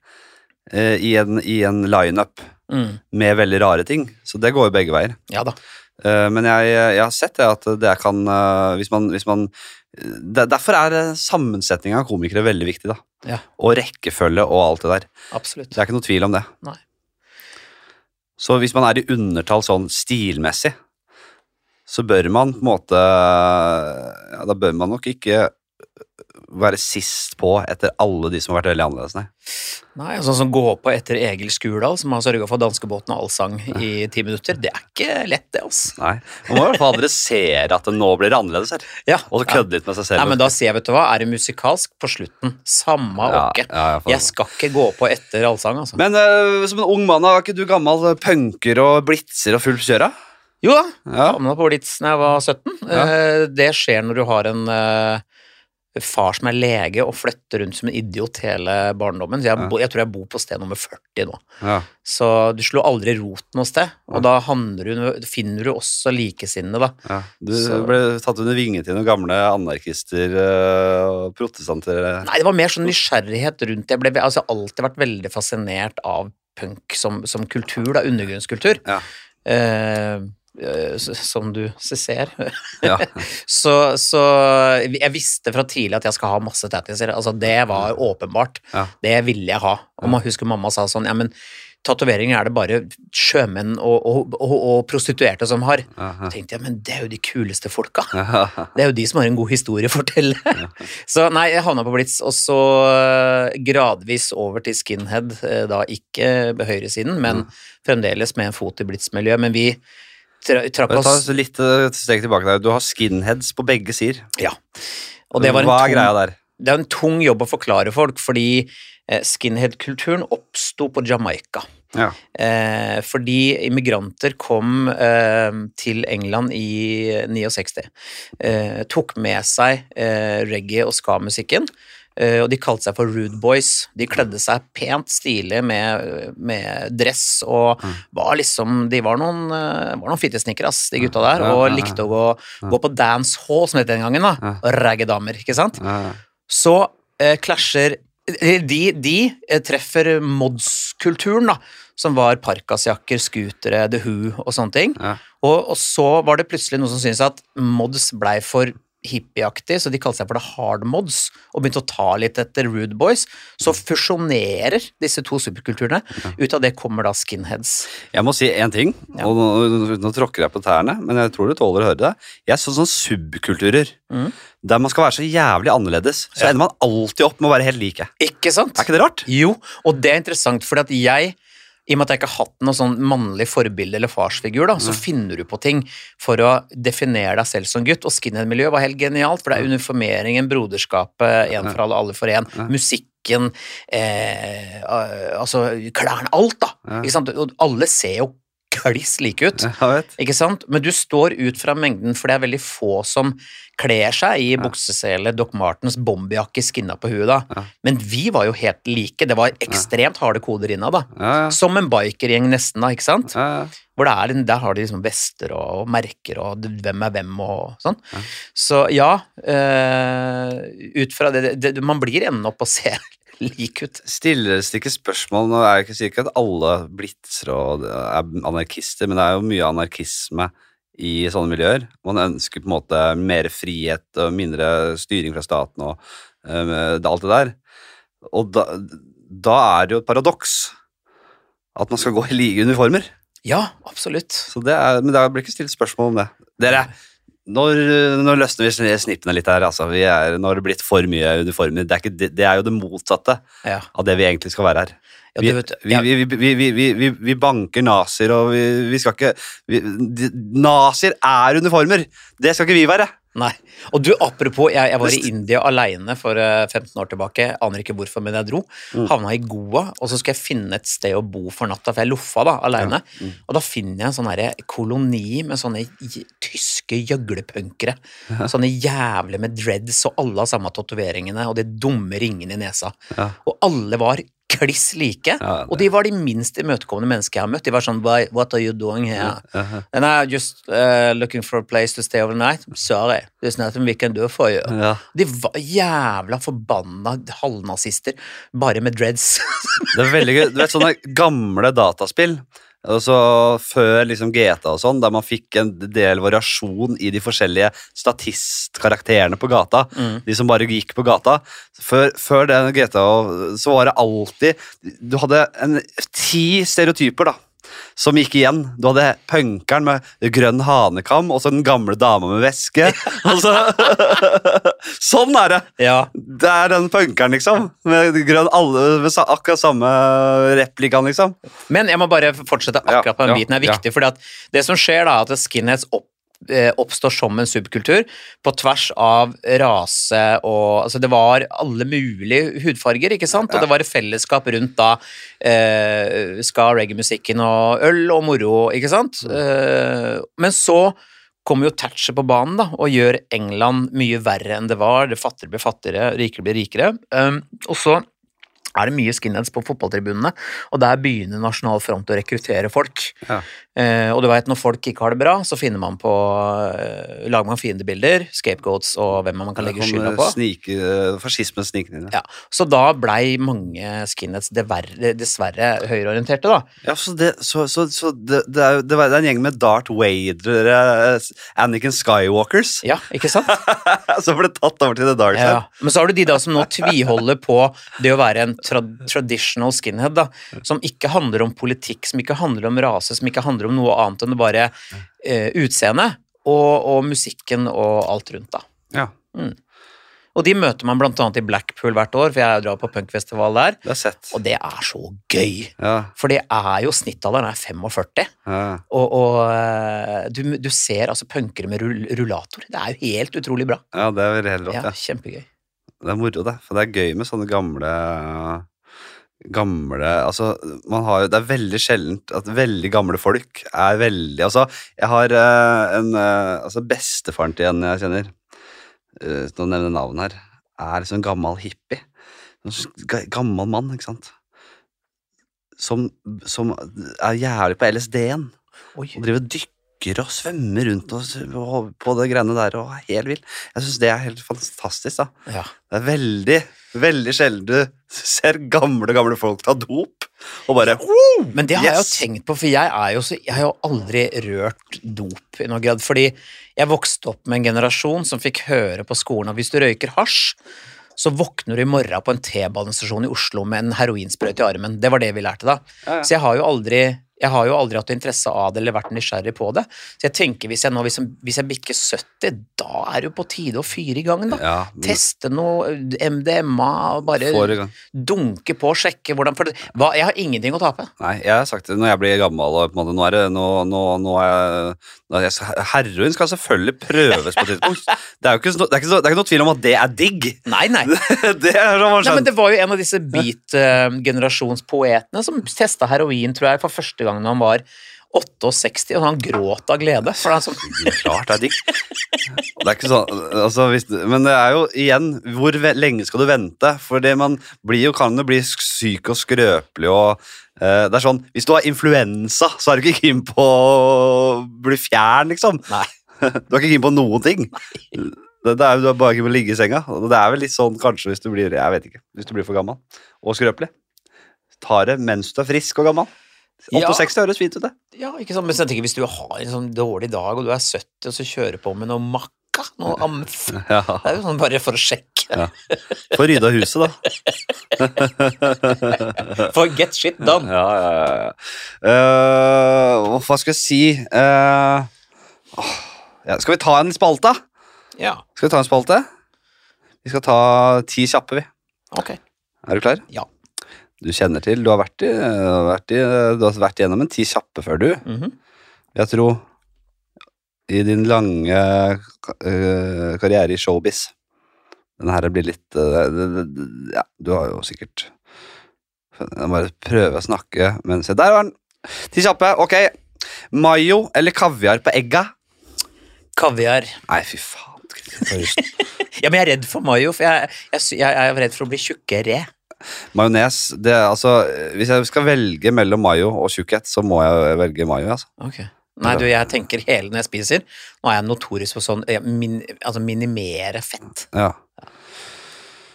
eh, i en, i en lineup Mm. med veldig rare ting. Så det går jo begge veier. Ja da. Eh, men jeg, jeg har sett det at det kan eh, Hvis man, hvis man det, Derfor er sammensetninga av komikere veldig viktig. da Ja. Og rekkefølge og alt det der. Absolutt. Det er ikke noe tvil om det. Nei. Så hvis man er i undertall sånn stilmessig, så bør man på en måte ja, Da bør man nok ikke være sist på etter alle de som har vært veldig annerledes, nei. Nei, Sånn som gå på etter Egil Skurdal, som har sørga for danskebåten og allsang i ti minutter. Det er ikke lett, det, altså. nei. Man må i hvert fall adressere at det nå blir annerledes her. Ja, Og så kødde litt med seg selv. Nei, men da sier jeg, vet du hva, er det musikalsk på slutten? Samme ja, åkke. ja, jeg Jeg skal ikke gå på etter allsang, altså. Men uh, som en ung mann, var ikke du gammel eh, punker og blitzer og full kjøra? Jo da, Ja. havna på Blitz da jeg var 17. Ja. Eh, Det skjer når du har en eh, far som er lege og flytter rundt som en idiot hele barndommen. Så jeg, Ja. bo, jeg tror jeg bor på sted nummer 40 nå. Ja. Så du slår aldri rot noe sted, og da du, finner du også likesinnede, da. ja. Du Så- ble tatt under vingen til noen gamle anarkister eh, og protestanter. eh. Nei, det var mer sånn nysgjerrighet rundt det. Jeg ble altså, alltid vært veldig fascinert av punk som, som kultur, da, undergrunnskultur. Ja. S- som du ser. Ja. så, så jeg visste fra tidlig at jeg skal ha masse tattiser. Altså, det var åpenbart. Ja. Det ville jeg ha. Og man husker mamma sa sånn, ja, men tatoveringer er det bare sjømenn og, og, og, og prostituerte som har. Aha. Tenkte jeg, men det er jo de kuleste folka. Aha. Det er jo de som har en god historie å fortelle. så nei, jeg havna på Blitz, og så eh, gradvis over til skinhead, eh, da ikke på høyresiden, men fremdeles med en fot i Blitz-miljøet. Men vi tra trakk Ta litt eh, steg tilbake der. Du har skinheads på begge sider. Ja. Og det var en Hva er tung, greia der? det er en tung jobb å forklare folk, fordi eh, skinhead-kulturen oppsto på Jamaica. Ja. Eh, fordi immigranter kom eh, til England i 69. Eh, tok med seg eh, reggae- og ska-musikken. Eh, og de kalte seg for Rude Boys. De kledde seg pent stilig med, med dress og Mm. var liksom De var noen, eh, var noen fittesnikkere, ass, de gutta der, og likte å gå, gå på dance hall, som det het den gangen, da. Og ragge damer, ikke sant? Så eh, klasjer eh, de, de treffer mods-kulturen, da, som var parkasjakker, scootere, The Who og sånne ting. Ja. Og, og så var det plutselig noen som syntes at mods blei for hippieaktig, så de kalte seg for det hard mods, og begynte å ta litt etter Rude Boys. Så fusjonerer disse to superkulturene. Ut av det kommer da skinheads. Jeg må si én ting, og nå, nå tråkker jeg på tærne, men jeg tror du tåler å høre det. Jeg er sånn subkulturer, Mm. der man skal være så jævlig annerledes, så ender man alltid opp med å være helt like. Ikke sant? Er ikke det rart? Jo, og det er interessant, fordi at jeg i og med at jeg ikke har hatt noe sånn mannlig forbilde eller farsfigur, da, så finner du på ting for å definere deg selv som gutt. Og skinhead-miljøet var helt genialt, for det er uniformeringen, broderskapet, én for alle, alle for én, musikken, eh, altså klærne, alt, da. Ikke sant? Og alle ser jo kliss like ut. Ikke sant? Men du står ut fra mengden, for det er veldig få som kler seg i buksesele, Doc Martens bomberjakke skinna på huet. da. Ja. Men vi var jo helt like. Det var ekstremt harde koder innad. da. Ja. Som en bikergjeng nesten, da, ikke sant? Hvor det er, Der har de liksom vester og, og merker og hvem er hvem og sånn. Så ja, øh, ut fra det, det, Man blir enden opp og ser lik ut. Stilles det ikke spørsmål Nå er jeg ikke sikker at alle blitser og er anarkister, men det er jo mye anarkisme i sånne miljøer. Man ønsker på en måte mer frihet og mindre styring fra staten og det- alt det der. Og da, da er det jo et paradoks at man skal gå i like uniformer. Ja, absolutt. Så det er, men det blir ikke stilt spørsmål om det. Dere, når, når løsner vi snippene litt her. Altså. Vi er, nå har det blitt for mye uniformer. Det er, ikke, det, er jo det motsatte Ja, av det vi egentlig skal være her. Vi, ja, vet, ja, vi, vi, vi, banker nazier, og vi, skal ikke Nazier er uniformer! Det skal ikke vi være. Nei. Og du, apropos, jeg, jeg var i India aleine for eh, 15 år tilbake. Aner ikke hvorfor, men jeg dro. Mm. Havna i Goa, og så skal jeg finne et sted å bo for natta, for jeg loffa da, aleine. Ja. Mm. Og da finner jeg en sånn koloni med sånne tyske gjøglepunkere. Sånne jævler med dreads, og alle har samme tatoveringene og de dumme ringene i nesa. Ja. Og alle var kliss like. Ja, Og de var de minst imøtekommende menneskene jeg har møtt. De var sånn What are you doing here? Ja. And I'm just uh, looking for a place to stay overnight. Sorry, there's nothing we can do for you. Ja. De var jævla forbanna halvnazister, bare med dreads. Det er veldig gøy. Du vet sånne gamle dataspill altså før liksom GTA og sånn, der man fikk en del variasjon i de forskjellige statistkarakterene på gata. Mm. De som bare gikk på gata. Før, før den GTA så var det alltid Du hadde en, ti stereotyper, da. Som gikk igjen. Du hadde punkeren med grønn hanekam, og så den gamle dama med veske. Altså, sånn er det! Ja. Det er den punkeren, liksom. Med grønn alle, med akkurat samme replikaen, liksom. Men jeg må bare fortsette akkurat på den biten. Det er viktig, ja. det som skjer da, er at skinheads opp, oppstår som en subkultur på tvers av rase og Altså, det var alle mulige hudfarger, ikke sant? Og det var et fellesskap rundt da eh, ska, reggae-musikken og øl og moro, ikke sant? Mm. Eh, men så kommer jo Thatcher på banen da, og gjør England mye verre enn det var. Det fattigere blir fattigere, rikere blir rikere. Um, og så er det mye skinheads på fotballtribunene, og der begynner Nasjonal Front å rekruttere folk. Ja. Eh, og du vet, når folk ikke har det bra, så finner man på eh, lager man fiendebilder, scapegoats og hvem man kan legge skylda på. Snike, fascismen snikende inn. Ja, Så da blei mange skinheads dessverre, dessverre høyreorienterte, da. Ja, så det, så, så, så det, det, er, det, er en gjeng med Darth Vader, Anniken Anakin Skywalkers, Ja, ikke sant? som ble tatt over til The Dark Side. Ja. Men så har du de da som nå tviholder på det å være en tra traditional skinhead, da, som ikke handler om politikk, som ikke handler om rase, som ikke handler om noe annet enn bare eh, utseende og, og musikken og alt rundt, da. Ja, Og de møter man annet i Blackpool hvert år, for jeg drar på punkfestival der, det sett. og det er så gøy. Ja, For det er jo snittalderen er 45, ja. og, og eh, du, du ser altså punkere med rullator. Det er jo helt utrolig bra. ja, det er helt rått. Ja, Ja. kjempegøy. Det er moro, det. For det er gøy med sånne gamle Gamle Altså, man har jo Det er veldig sjeldent at veldig gamle folk er veldig Altså, jeg har uh, en uh, Altså, bestefaren til en jeg kjenner uh, Nå nevner navnet navn her. er liksom en gammel hippie. En gammel mann, ikke sant. Som, som er jævlig på LSD-en. Og driver og dykker og svømmer rundt og, på det greiene der og er helt vill. Jeg syns det er helt fantastisk, da. Ja. Det er veldig, veldig sjelden du ser gamle, gamle folk ta dop og bare Men det har jeg jo tenkt på, for jeg, er jo så, jeg har jo aldri rørt dop i noen grad. Fordi jeg vokste opp med en generasjon som fikk høre på skolen at hvis du røyker hasj, så våkner du i morgen på en T-banestasjon i Oslo med en heroinsprøyte i armen. Det var det vi lærte da. Ja, ja. Så jeg har jo aldri jeg har jo aldri hatt interesse av det eller vært nysgjerrig på det. Så jeg tenker hvis jeg nå, hvis jeg, hvis jeg bikker 70, da er det jo på tide å fyre i gang, da. Ja, Teste noe MDMA og bare dunke på og sjekke hvordan For det, hva, jeg har ingenting å tape. Nei, jeg har sagt det når jeg blir gammel og på en måte, nå er det nå, nå, nå er jeg, nå jeg Heroin skal selvfølgelig prøves på et tidspunkt. Det er jo ikke, det er ikke, det er ikke noe tvil om at det er digg. Nei, nei. det Nei, men. Det var jo en av disse beat-generasjonspoetene som testa heroin tror jeg, for første gang da han var 68, og han gråt av glede. For han som, Klart det er digg. Det er ikke sånn, altså, hvis, men det er jo igjen Hvor lenge skal du vente? For det man blir jo, kan jo bli syk og skrøpelig og uh, Det er sånn Hvis du har influensa, så er du ikke keen på å bli fjern, liksom. nei. Du er ikke keen på noen ting. Det, det er, du er bare keen på å ligge i senga. Det er vel litt sånn kanskje hvis du blir jeg vet ikke, hvis du blir for gammel og skrøpelig. Ta det mens du er frisk og gammel. Ja. 68 høres fint ut, det. Ja, ikke sant? Men så tenker hvis du har en sånn dårlig dag, og du er 70, og så kjører på med noe makka, noe amf Ja. Det er jo sånn bare for å sjekke. Få rydda huset, da. For get shit done. Ja, ja, ja. ja. Eh, hva skal jeg si uh, ja, Skal vi ta en spalte? Ja, Skal vi ta en spalte? Vi skal ta ti kjappe, vi. ok. Er du klar? Ja. Du kjenner til Du har vært, i, vært, i, du har vært gjennom en ti kjappe før, du. Mhm. Jeg tror i din lange uh, karriere i showbiz Den her blir litt uh, Ja, du har jo sikkert Jeg bare prøve å snakke men se, Der var den! Ti kjappe. Ok. Mayo eller kaviar på egga? Kaviar. Nei, fy faen. Ja, men jeg er redd for mayo, for jeg, jeg, jeg er redd for å bli tjukkere. Majones altså Hvis jeg skal velge mellom mayo og tjukkhet, så må jeg velge mayo. altså. Okay. Nei, du, jeg tenker hele når jeg spiser. Nå er jeg notorisk for sånn eh, min, altså minimere fett. Ja.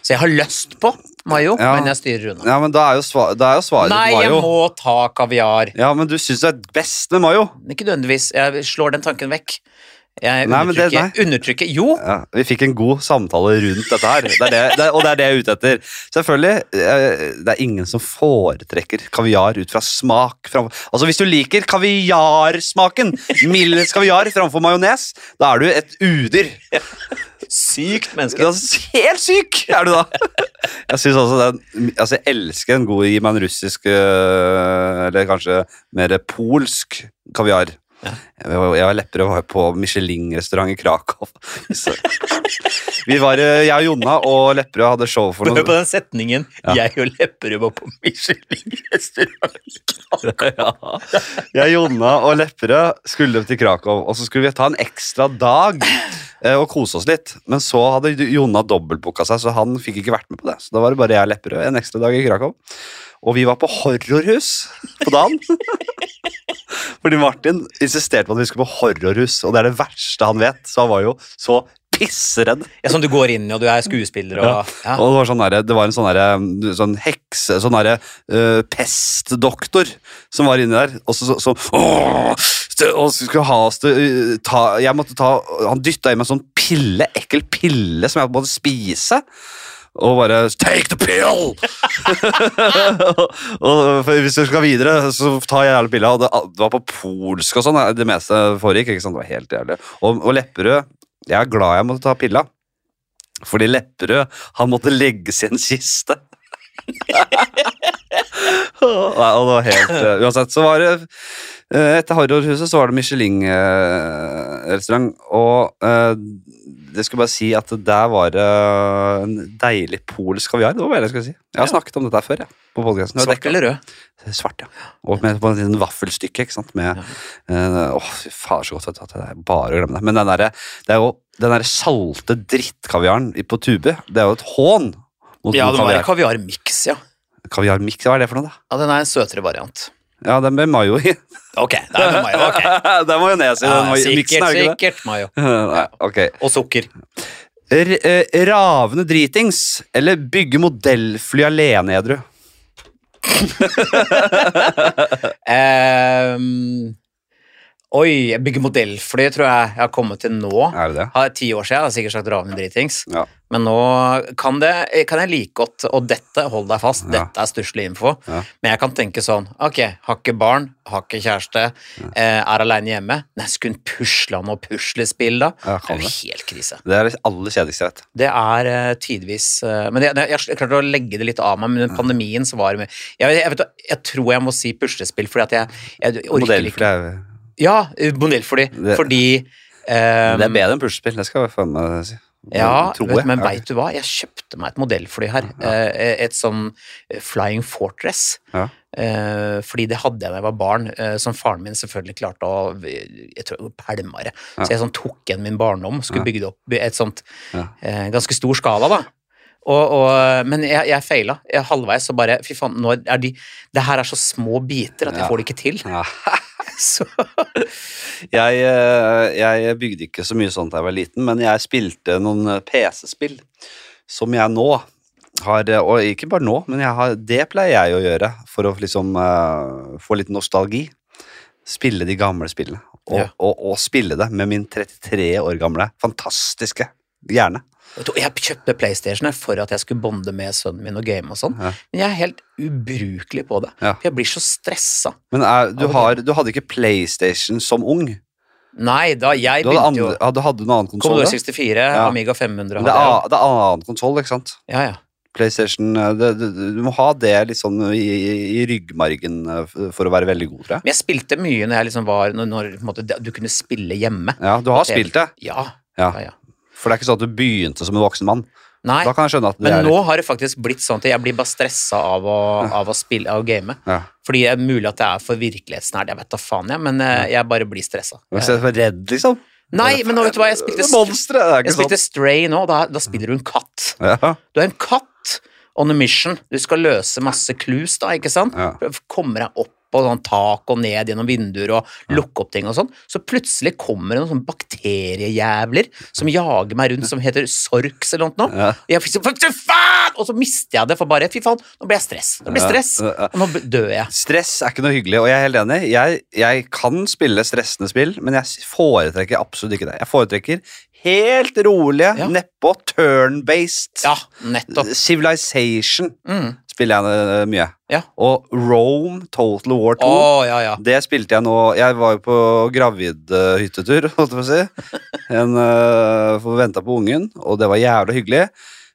Så jeg har lyst på mayo, Ja. men jeg styrer unna. ja, men da er jo, svar, da er jo svaret Nei, jeg må ta kaviar. Ja, men du syns det er best med mayo? Ikke nødvendigvis. Jeg slår den tanken vekk. Jeg Nei, det- undertrykker, undertrykker Jo, Ja, Vi fikk en god samtale rundt dette her, det det, det, og det er det jeg er ute etter. Selvfølgelig, eh, det er ingen som foretrekker kaviar ut fra smak. Altså Hvis du liker kaviarsmaken, Milles kaviar framfor majones, da er du et udyr. sykt menneske. Helt syk er du da! Jeg synes også den, altså jeg elsker en god gi meg en russisk, øh, eller kanskje mer polsk kaviar. Ja. Jeg, og Lepperød var jo på Michelin-restaurant i Krakow. Så, vi var, øh, jeg og Jonna og Lepperød hadde show for Hør på den setningen. Ja. Jeg og Lepperød var på Michelin-restaurant. i Krakow. ja. Jeg, Jonna og Lepperød skulle til Krakow, og så skulle vi ta en ekstra dag eh, og kose oss litt. Men så hadde Jonna dobbeltbooka seg, så han fikk ikke vært med på det. Så da var det bare jeg og Lepperød en ekstra dag i Krakow. Og vi var på horrorhus på dagen. Fordi Martin insisterte på at vi skulle på horrorhus, og det er det verste han vet. Så han var jo så pisseredd. Ja, sånn du går inn og du er skuespiller og Ja. ja. Og det var, sånn der, det var en sånn, der, sånn hekse, sånn derre uh, pestdoktor som var inni der. Og så, så, så åh, og skulle ha oss til øh, ta, Jeg måtte ta Han dytta i meg en sånn pille, ekkel pille som jeg måtte spise. Og bare Take the pill! og, og hvis du skal videre, så tar jeg jævlig. Og det, det var på polsk og sånn. Det meste foregikk. ikke sant? Det var helt jævlig. Og, og Lepperød Jeg er glad jeg måtte ta pilla. Fordi Lepperød, han måtte legges i en kiste. Nei, og det var helt uh, Uansett, så var det uh, Etter Harrorhuset så var det Michelin-restaurant, og eh, det skal bare si at der var det en deilig polsk kaviar. Det var hva jeg skulle si. Jeg har Ja. snakket om dette før, jeg. På podcasten. Svart eller rød? Svart, ja. Og med på en vaffelstykke, ikke sant. Med, ja. åh, fy faen, så godt. vet du, at Det er bare å glemme det. Men den derre det er jo den der salte drittkaviaren i- på tube, det er jo et hån mot Ja, det må være kaviar. kaviarmiks, ja. Kaviarmiks, hva er det for noe, da? ja. Den er en søtere variant. Ja, den med mayo i. Ok, det er mayo. ok. det er majones i den mayo- miksen, er det ikke det? sikkert mayo. Nei, ok. Og sukker. R eh, ravende dritings eller bygge modellfly alene edru? Ehm, oi, jeg bygger modellfly, tror jeg jeg har kommet til nå. Er det det? Har ti år siden, jeg har sikkert sagt ravende dritings. Ja. Men nå kan, det, kan jeg like godt, og dette, hold deg fast, Ja. dette er stusslig info, Ja. men jeg kan tenke sånn, ok, har ikke barn, har ikke kjæreste, eh, er alene hjemme, nei, skulle hun pusla noe puslespill da? Ja, det er jo helt krise. Det er det aller kjedeligste jeg vet. Det er uh, tidvis uh, Men jeg, jeg klarte å legge det litt av meg, men pandemien så var det med jeg, jeg, vet, jeg tror jeg må si puslespill, fordi at jeg, orker Modellfly ikke er, Ja, eh, modellfly, Det- fordi um, det er bedre enn puslespill, det skal jeg faen meg si. Ja, vet, jeg. men veit du hva? Jeg kjøpte meg et modellfly her. Ja. Et sånn eh, Flying Fortress. Ja. Eh, Fordi det hadde jeg da jeg var barn, eh, som faren min selvfølgelig klarte å Jeg tror pælma det. Ja. Så jeg sånn tok igjen min barndom skulle bygge det opp i et sånt Ja. eh, ganske stor skala, da. Og, og, men jeg, jeg feila. Halvveis så bare Fy faen, nå er de Det her er så små biter at jeg Ja. får det ikke til. Så Jeg, eh, jeg bygde ikke så mye sånt da jeg var liten, men jeg spilte noen eh, PC-spill som jeg nå har eh, Og ikke bare nå, men har, det pleier jeg å gjøre for å liksom uh, få litt nostalgi. Spille de gamle spillene. Og, Ja. og, og spille det med min 33 år gamle fantastiske hjerne. Du, Jeg kjøpte PlayStation for at jeg skulle bonde med sønnen min og game og sånn. Ja. Men jeg er helt ubrukelig på det. Ja. Jeg blir så stressa. Men er, du, har, du hadde ikke PlayStation som ung? Nei, da jeg Du begynte jo du hadde noen annen konsoll? Commodore 64, Ja. Amiga 500 hadde Det er, jeg det er annen konsoll, ikke sant? Ja, ja. PlayStation eh, det, det, Du må ha det sånn i, i ryggmargen eh, for å være veldig god, tror jeg. Men jeg spilte mye når jeg liksom var Når, når på en måte, du kunne spille hjemme. Ja, Du har spilt det, Ja. Ja. ja, ja. For det er ikke sånn at du begynte som en voksen mann. Nei, Da kan jeg skjønne at men er nå har det faktisk blitt sånn at jeg blir bare stressa av å, av å spille av å game. ja. Fordi det er mulig at det er for virkelighetsnært, jeg vet da faen, jeg, men eh, jeg bare blir stressa. Er du redd, liksom? Nei, men nå vet du hva, jeg spilte, Monstre! Jeg spilte Stray nå, da, da spiller du en katt. Ja, Du er en katt on a mission. Du skal løse masse clues, da, ikke sant? Ja. Kommer deg opp på sånn tak og ned gjennom vinduer og lukke opp ting og sånn. Så plutselig kommer det noen sånne bakteriejævler som jager meg rundt, som heter sorks eller noe. Ja. Og jeg fikk faen! Og så mister jeg det, for bare fy faen, nå ble jeg stress. Nå ble jeg stress, og nå dør jeg. Stress er ikke noe hyggelig, og jeg er helt enig. Jeg, jeg kan spille stressende spill, men jeg foretrekker absolutt ikke det. Jeg foretrekker helt rolige, Ja. nedpå, turn-based. Ja, nettopp. Civilization Mm. Spiller jeg eh, mye. Ja. Og Rome, Total War 2. oh, ja, ja. Det spilte jeg nå Jeg var jo på gravidhyttetur, holdt jeg på å si. En, uh, å vente på ungen, og det var jævlig hyggelig.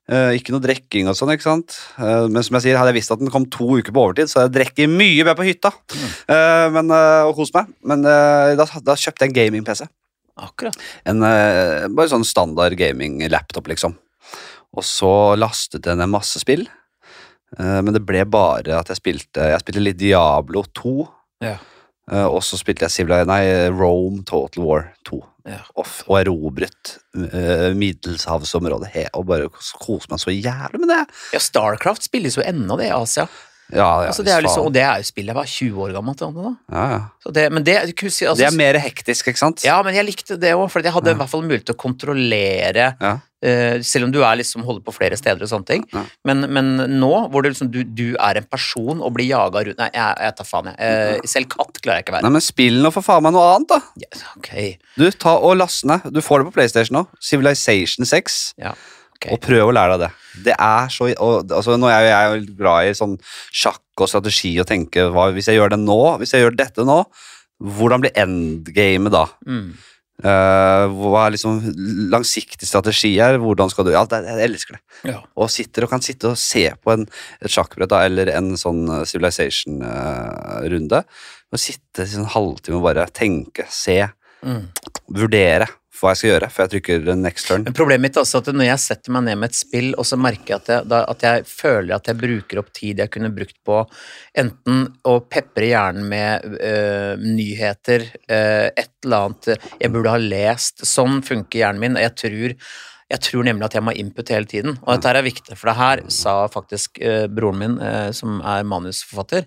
Uh, ikke noe drikking og sånn, ikke sant. Uh, men som jeg sier, hadde jeg visst at den kom to uker på overtid, så hadde jeg drukket mye mer på hytta. Eh, men, eh, og kost meg. Men eh, da, da kjøpte jeg en gaming-PC. Akkurat. En eh, bare sånn standard gaming-laptop, liksom. Og så lastet jeg ned masse spill. Eh, men det ble bare at jeg spilte Jeg spilte litt Diablo 2. Ja. eh, og så spilte jeg Civil, nei, Rome Total War 2. Ja. Og, f- og erobret uh, Middelhavsområdet og bare koste meg så jævlig med det. ja, Starcraft spilles jo ennå, det, i Asia. Ja, ja, altså, det er liksom, og det er jo spillet jeg var 20 år gammel da. ja, ja. Så det, men det, altså, Det er mer hektisk, ikke sant? Ja, men jeg likte det òg, for jeg hadde i hvert fall mulighet til å kontrollere eh, Selv om du er liksom holder på flere steder og sånne ting. Men, men nå, hvor det liksom, du, du er en person og blir jaga rundt Nei, jeg, jeg tar faen, jeg. Eh, selv katt klarer jeg ikke å være. Nei, men spill nå for faen meg noe annet, da. Yes, okay. Du, ta og last ned. Du får det på PlayStation nå. Civilization 6. ja, ok. Og prøv å lære deg det. Det er så og, altså, Nå er jeg jo glad i sånn sjakk og strategi og tenke hva, Hvis jeg gjør det nå, hvis jeg gjør dette nå, hvordan blir endgamet da? Mm. Uh, hva er liksom langsiktig strategi her? Hvordan skal du Ja, jeg elsker det. Ja. Og sitter og kan sitte og se på en, et sjakkbrett da, eller en sånn eh, Civilization-runde. og sitte i en halvtime og bare tenke, se, Mm. vurdere. Hva jeg skal gjøre, før jeg trykker next turn. Problemet mitt er også at når jeg setter meg ned med et spill, og så merker jeg at jeg, da, at jeg føler at jeg bruker opp tid jeg kunne brukt på enten å pepre hjernen med øh, nyheter, øh, et eller annet jeg burde ha lest Sånn funker hjernen min. og Jeg tror jeg tror nemlig at jeg må ha input hele tiden, og dette her er viktig. For det her sa faktisk eh, broren min, eh, som er manusforfatter,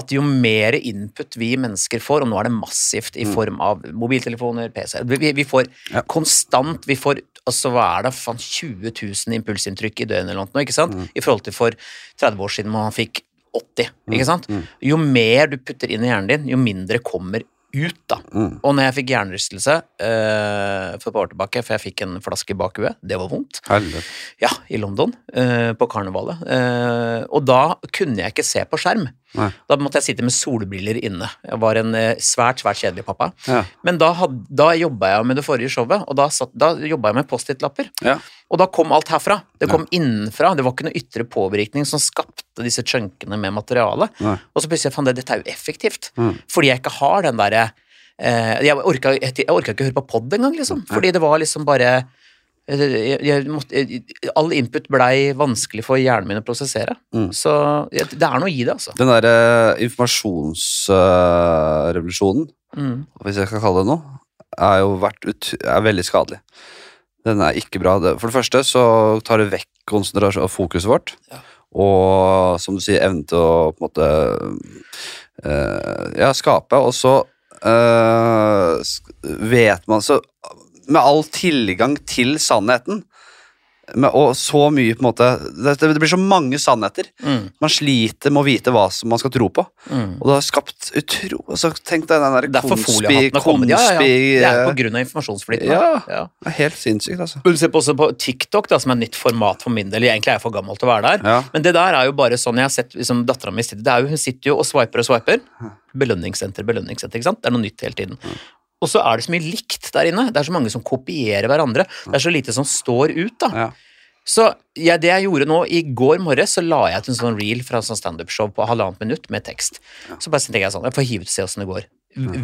at jo mer input vi mennesker får, og nå er det massivt i form av mobiltelefoner, PC Vi, vi får Ja. konstant Vi får altså hva er det, faen 20 000 impulsinntrykk i døgnet eller noe, ikke sant? I forhold til for 30 år siden man fikk 80, ikke sant? Jo mer du putter inn i hjernen din, jo mindre kommer ut, da. Mm. Og når jeg fikk hjernerystelse uh, for et år tilbake, for jeg fikk en flaske i bakhuet, det var vondt. Helvete. Ja, i London, uh, på karnevalet. uh, og da kunne jeg ikke se på skjerm. Nei. Da måtte jeg sitte med solbriller inne. Jeg var en eh, svært, svært kjedelig pappa. Ja. Men da, had, da jobba jeg med det forrige showet, og da, satt, da jobba jeg med Post-It-lapper. Ja. Og da kom alt herfra. Det kom innenfra. Det var ikke noe ytre påvirkning som skapte disse chunkene med materiale. Nei. Og så plutselig fant jeg dette er jo effektivt. Mm. Fordi jeg ikke har den derre eh, Jeg orka ikke å høre på pod engang, liksom. Fordi det var liksom bare jeg, jeg måtte, jeg, All input blei vanskelig for hjernen min å prosessere. Mm. Så det er noe i det, altså. Den derre informasjonsrevolusjonen, Mm. hvis jeg skal kalle det noe, er jo ut, er veldig skadelig. Den er ikke bra. For det første så tar det vekk konsentrasjon og fokuset vårt. Ja. Og som du sier, evnen til å på en måte uh, ja, skape. Og så eh, vet man så Med all tilgang til sannheten med, og så mye på en måte det, det blir så mange sannheter. Mm. Man sliter med å vite hva som man skal tro på. Mm. Og det har skapt utro... Altså, tenk deg den der konspi... konspi... Ja, ja, ja. Det er på grunn av informasjonsflyten. Ja. ja. Det er helt sinnssykt, altså. Du ser på, også på TikTok, da, som er nytt format for min del. Egentlig er jeg for gammel til å være der. Ja. Men det der er jo bare sånn jeg har sett liksom, dattera mi sitte. Det er jo, hun sitter jo og swiper og swiper. Belønningssenter, belønningssenter. ikke sant? Det er noe nytt hele tiden. Og så er det så mye likt der inne. Det er så mange som kopierer hverandre. Det er så lite som står ut, da. Ja. Så ja, det jeg gjorde nå, i går morges, så la jeg ut en sånn reel fra en sånn standup-show på halvannet minutt med tekst. Så bare tenker jeg sånn, jeg får hive ut og se åssen det går.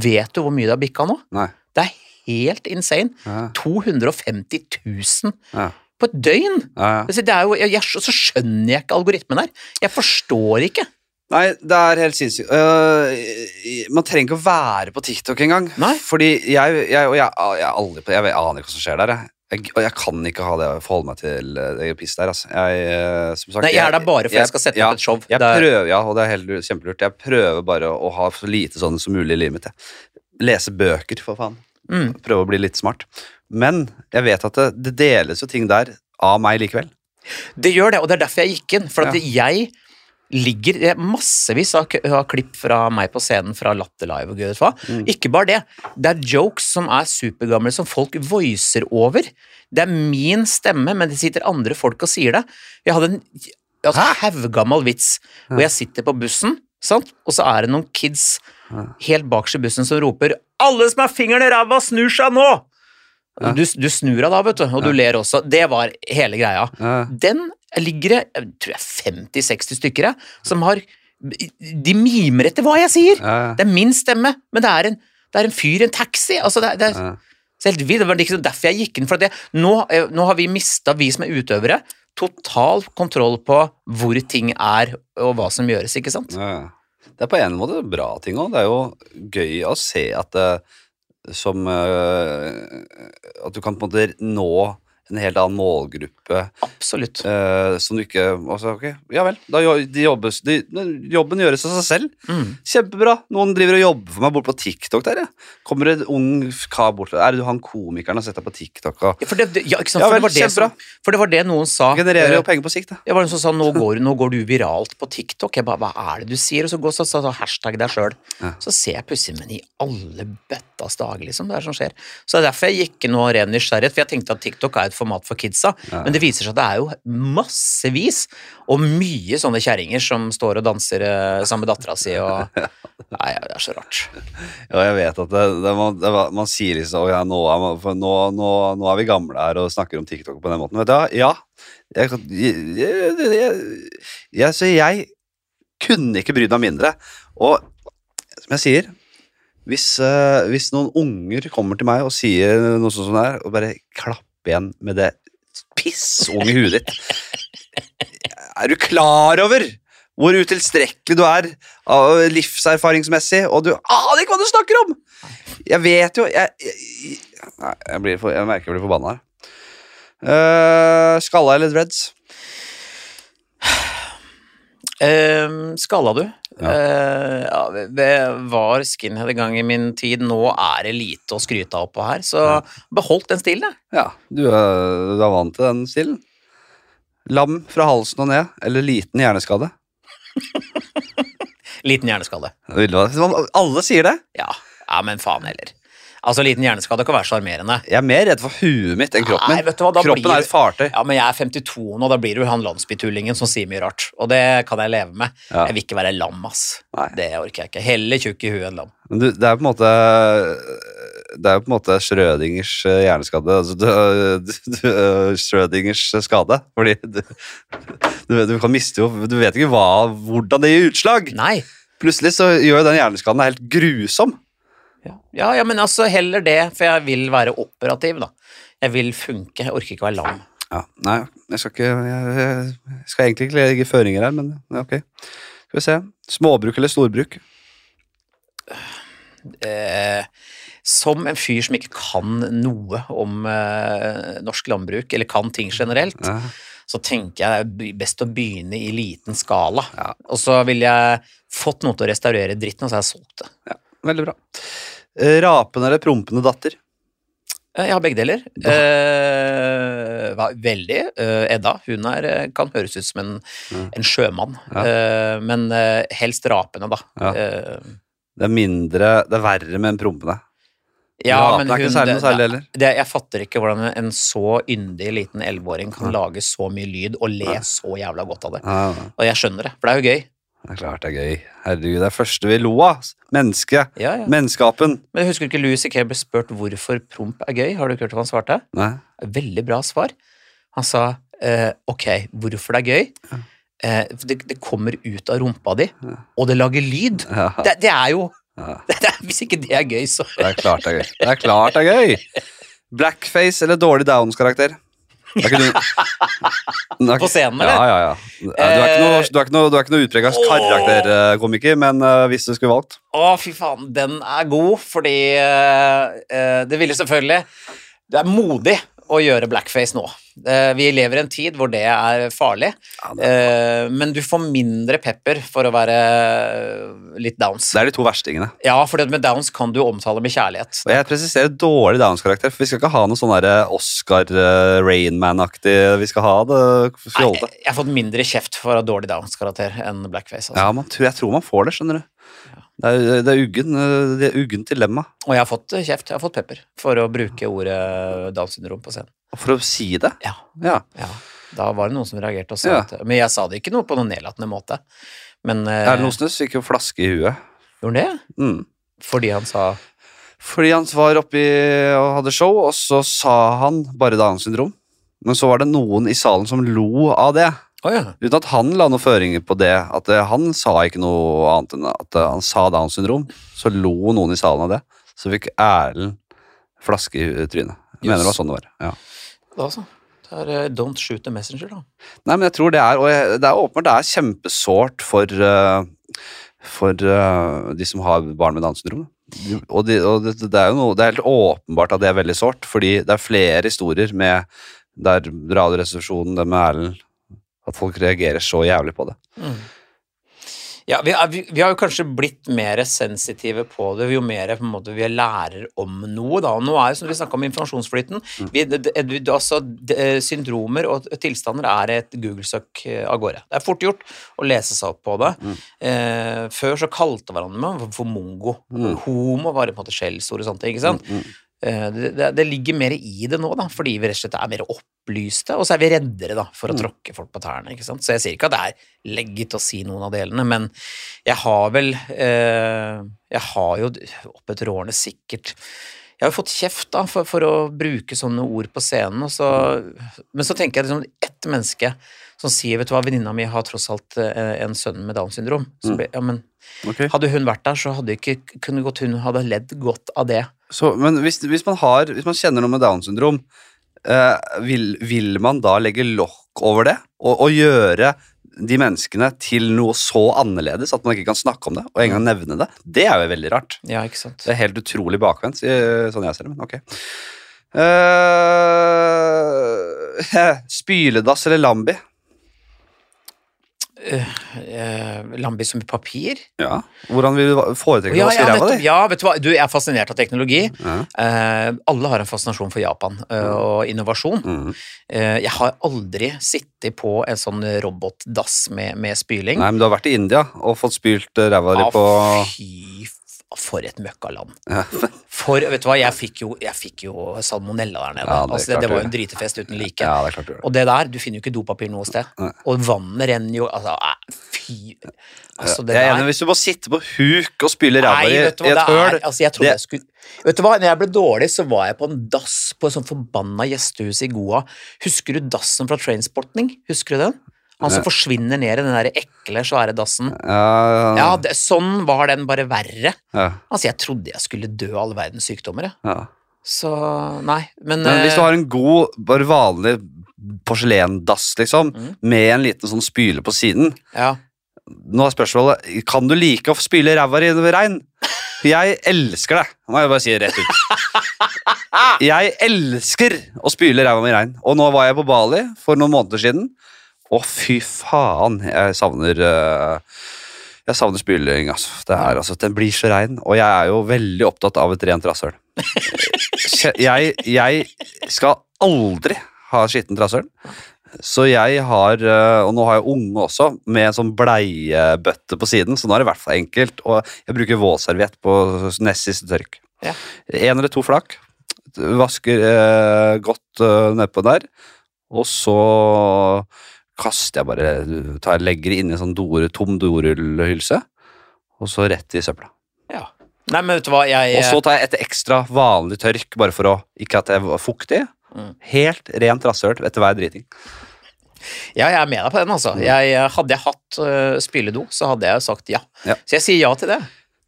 Vet du hvor mye det har bikka nå? Nei. Det er helt insane. Ja. 250 000 Ja. på et døgn! Ja, ja. Det jo, jeg, så skjønner jeg ikke algoritmen her. Jeg forstår ikke. Nei, det er helt sinnssykt. Uh, man trenger ikke å være på TikTok engang. Nei. Fordi jeg, jeg, og jeg, jeg, aldri på, jeg, aner ikke hva som skjer der. Jeg. Jeg, og jeg kan ikke ha det forholde meg til øh, det pisset der. Altså. Jeg, øh, som sagt, Nei, jeg er der bare for jeg skal sette ja, opp et show. Jeg Det er- prøver, ja, og det er helt kjempelurt. Jeg prøver bare å ha så lite sånn som mulig i livet mitt. Jeg. Lese bøker, for faen. Mm. Prøve å bli litt smart. Men jeg vet at det, det deles jo ting der av meg likevel. Det gjør det, og det er derfor jeg gikk inn. For at Ja. jeg ligger det er massevis av, av klipp fra meg på scenen fra Latter Live og gud vet hva. Mm. Ikke bare det. Det er jokes som er supergamle, som folk voicer over. Det er min stemme, men det sitter andre folk og sier det. Jeg hadde en altså, haugammal vits hvor jeg sitter på bussen, sant? og så er det noen kids helt bakerst i bussen som roper 'Alle som har fingeren i ræva, snur seg nå!' Ja. Du, du snur deg da, vet du, og du ler også. Det var hele greia. Ja. Den ligger det jeg tror jeg 50-60 stykker jeg, som har De mimer etter hva jeg sier! Ja, Det er min stemme, men det er en, det er en fyr en taxi. Altså, det, det er ja. så helt vilt. Det var ikke derfor jeg gikk inn. For det, nå, eh, nå har vi mista, vi som er utøvere, total kontroll på hvor ting er, og hva som gjøres, ikke sant? Ja. Det er på en måte bra ting òg. Det er jo gøy å se at det, som eh, At du kan på en måte nå en helt annen målgruppe Absolutt. eh, som du ikke altså, ok, Ja vel, da de jobbes, de, jobben gjøres av seg selv. Mm. Kjempebra. Noen driver og jobber for meg bort på TikTok der, ja. Kommer det en ung kar bort Er det du han komikeren har sett deg på TikTok og Ja, For det, det- ja, ikke sant? Ja For vel, det var det kjempebra. som, for det var det noen sa. genererer Eh, jo penger på sikt, da. Det var noen som sa nå går, nå går du viralt på TikTok. Jeg bare, Hva er det du sier? Og så går så, så, så hashtag deg sjøl. Så ser jeg plutselig, men i alle bøttas dag, liksom. Det er som skjer. Så det er derfor jeg gikk nå ren nysgjerrighet, for jeg tenkte at TikTok er et format for kidsa. Ja. Men det viser seg at det er jo massevis, og mye sånne kjerringer som står og danser eh, sammen med dattera si og Nei, det er så rart. Ja, jeg vet at det, det, man, det, man sier liksom «Å ja, nå, er for nå, nå, nå er vi gamle her og snakker om TikTok på den måten. Vet du? Ja. Jeg, jeg, jeg, så jeg kunne ikke brydd meg mindre. Og som jeg sier, hvis, eh, hvis noen unger kommer til meg og sier noe sånt som det her, og bare klapper igjen med det pissunge huet ditt Er du klar over hvor utilstrekkelig du er livserfaringsmessig, og du aner ikke hva du snakker om?! Jeg vet jo Jeg, jeg, nei, jeg, blir for, jeg merker jeg blir forbanna her. Uh, skalla eller dreads? Uh, skalla du? Ja. Uh, ja, det- var skinhead en gang i min tid. Nå er det lite å skryte av på her, så beholdt den stilen, jeg. Ja, du er, du er vant til den stilen. Lam fra halsen og ned, eller liten hjerneskade? Liten hjerneskade. Alle sier det. Ja. ja, men faen heller. Altså, liten hjerneskade kan være sjarmerende. Jeg er mer redd for huet mitt enn kroppen Nei, vet du hva, da kroppen blir- er et fartøy. Ja, men jeg er 52 nå, da blir du han landsbytullingen som sier mye rart. Og det kan jeg leve med. Ja. Jeg vil ikke være lam, ass. Nei. Det orker jeg ikke. Heller tjukk i huet enn lam. Men du, det er på en måte Det er jo på en måte Schrødingers eh, hjerneskade. Altså, du, du, du, Schrødingers skade. Fordi du kan miste jo Du vet ikke hva, hvordan det gir utslag. Nei. Plutselig så gjør jo den hjerneskaden deg helt grusom. Ja. ja, ja, men altså heller det, for jeg vil være operativ, da. Jeg vil funke. Jeg orker ikke å være lam. Ja, nei, jeg skal ikke Jeg, jeg skal egentlig ikke legge føringer her, men ja, ok. Skal vi se. Småbruk eller storbruk? eh, som en fyr som ikke kan noe om eh, norsk landbruk, eller kan ting generelt, Ja. så tenker jeg det er best å begynne i liten skala. Ja. Og så ville jeg fått noe til å restaurere dritten, og så har jeg solgt det. Ja, veldig bra. Eh, Rapende eller prompende datter? Eh, Jeg har begge deler. Eh, veldig. Eh, Edda hun er, eh, kan høres ut som en, Mm. en sjømann, Ja. eh, men helst rapende, da. Ja. Eh, Det er mindre Det er verre med en prompende. ja, Rapende er ikke særlig noe særlig heller. det, jeg fatter ikke hvordan en så yndig liten elleveåring kan lage så mye lyd og le så jævla godt av det. Ja, Og jeg skjønner det, for det er jo gøy. Det er klart det er gøy. Herregud, det er første vi lo av. Mennesket. Ja, ja. Menneskeapen. Men husker du ikke Louis C.K. ble spurt hvorfor promp er gøy? Har du ikke hørt hva han svarte? Nei. Veldig bra svar. Han sa eh, ok, hvorfor det er gøy? Eh, det, det kommer ut av rumpa di, Ja. og det lager lyd. Ja, Det, det er jo ja. det er, Hvis ikke det er gøy, så Det er klart det er gøy. Det er klart det er gøy. Blackface eller dårlig Downs-karakter? På scenen, eller? ja, ja. Du er ikke noe, du er ikke noe, du er ikke noe utprega karakterkomiker, men eh, hvis du skulle valgt Å, fy faen, den er god, fordi eh, eh, det ville selvfølgelig Du er modig å gjøre blackface nå. Eh, vi lever i en tid hvor det er farlig, ja, det, eh, men du får mindre pepper for å være litt downs. det er de to verstingene. Ja, for med downs kan du omtale med kjærlighet. Og jeg presiserer dårlig Downs-karakter, for vi skal ikke ha noe sånn Oscar uh, Rainman-aktig Vi skal ha det fjollete. jeg har fått mindre kjeft for å ha dårlig downs-karakter enn blackface. Altså. Ja, man tror, jeg tror man får det, skjønner du. Det er, det er uggen, eh, det er uggen dilemma. Og jeg har fått eh, kjeft, jeg har fått pepper for å bruke ordet Downs syndrom på scenen. For å si det. Ja, Ja. ja. Da var det noen som reagerte og sa Ja. at Men jeg sa det ikke noe på noen nedlatende måte. Men er det noe snus? fikk jo flaske i huet. Gjorde han det? Mm. Fordi han sa Fordi han var oppi og hadde show, og så sa han bare Downs syndrom. Men så var det noen i salen som lo av det. Å ja. Uten at han la noen føringer på det. At eh, Han sa ikke noe annet enn at eh, han sa Downs syndrom. Så lo noen i salen av det. Så fikk Erlend flaske i trynet. Jeg mener det var sånn det var. Ja. Da så. Det er uh, Don't shoot the messenger, da. Nei, men jeg tror det er Og jeg, det er åpenbart det er kjempesårt for uh, For uh, de som har barn med Downs syndrom. Og, de, og det, det er jo noe Det er helt åpenbart at det er veldig sårt, fordi det er flere historier med der Radioresepsjonen, det med Erlend At folk reagerer så jævlig på det. Ja, vi, er, vi, vi har jo kanskje blitt mer sensitive på det jo mer på en måte vi lærer om noe. da. Nå er jo, som vi snakka om informasjonsflyten vi, det, det, altså, det, Syndromer og tilstander er et Google-søk eh, av gårde. Det er fort gjort å lese seg opp på det. Eh, før så kalte hverandre meg for mongo. Mm. Homo var på en måte skjellsord og ting. ikke sant? Mm, mm. Eh, Det, det, det ligger mer i det nå, da, fordi vi rett og slett er mer opplyste, og så er vi reddere da, for å Mm. tråkke folk på tærne. ikke sant? Så jeg sier ikke at det er legget å si noen av delene, men jeg har vel eh, Jeg har jo opp etter årene sikkert Jeg har jo fått kjeft da, for, for å bruke sånne ord på scenen, og så, men så tenker jeg liksom ett menneske som sier vet du hva, venninna mi har tross alt eh, en sønn med Downs syndrom. Så Mm. ble, ja, men okay. hadde hun vært der, så hadde ikke kunne godt hun hadde ledd godt av det. Så, men hvis, hvis, man har, hvis man kjenner noe med Downs syndrom, eh, vil, vil man da legge lokk over det? Og, og gjøre de menneskene til noe så annerledes at man ikke kan snakke om det og engang nevne det? Det er jo veldig rart. Ja, ikke sant. Det er helt utrolig bakvendt, sånn jeg ser det. Men ok. Eh, spyledass eller Lambi? Eh, Lambi som papir? Ja. Hvordan vil du foretrekke Ja, å vaske ræva di? ja, vet du hva, du jeg er fascinert av teknologi. Ja. Uh, alle har en fascinasjon for Japan eh, og innovasjon. Mm. Jeg har aldri sittet på en sånn robotdass med, med spyling. Nei, men du har vært i India og fått spylt ræva di Ah, på Fy for et møkkaland. ja. For, vet du hva, jeg fikk jo, jeg fikk jo salmonella der nede. Ja, det altså, det, det var jo en dritefest uten like. ja, det klart. Og det der, du finner jo ikke dopapir noe sted. Nei. Og vannet renner jo Altså, eh, fy Altså, det er der Hvis du må sitte på huk og spyle ræva i et høl? Altså, jeg trodde det- jeg skulle Vet du hva, når jeg ble dårlig, så var jeg på en dass på et sånt forbanna gjestehus i Goa. Husker du dassen fra Trainsportning? Husker du den? Han som forsvinner ned i den der ekle, svære dassen. ja, Ja, det, sånn var den, bare verre. ja, Altså, jeg trodde jeg skulle dø av alle verdens sykdommer, jeg. ja. Så nei, men, Men hvis du eh, har en god, bare vanlig porselendass, liksom, Mm. med en liten sånn spyle på siden ja. Nå er spørsmålet Kan du like å spyle ræva i regn? Jeg elsker det, Nå må jeg bare si det rett ut. Jeg elsker å spyle ræva mi i regn. Og nå var jeg på Bali for noen måneder siden. Å, fy faen, jeg savner uh, Jeg savner spyling, altså. Det er, altså. Den blir så rein. Og jeg er jo veldig opptatt av et rent rasshøl. Jeg, jeg skal aldri ha skittent rasshøl. Så jeg har, eh, og nå har jeg unge også, med en sånn bleiebøtte på siden, så nå er det i hvert fall enkelt. Og jeg bruker våtserviett på nest siste tørk. Ja. En eller to flak. Vasker eh, godt eh, nedpå der. Og så kaster jeg bare tar, Legger det inn i en sånn dor, tom dorullhylse. Og så rett i søpla. ja. Nei, men vet du hva, jeg Og så tar jeg et ekstra vanlig tørk, bare for å ikke at det er fuktig. Mm. Helt rent rasshøl etter hver driting. Ja, jeg er med deg på den, altså. Jeg, hadde jeg hatt uh, spyledo, så hadde jeg sagt ja. Ja. Så jeg sier ja til det.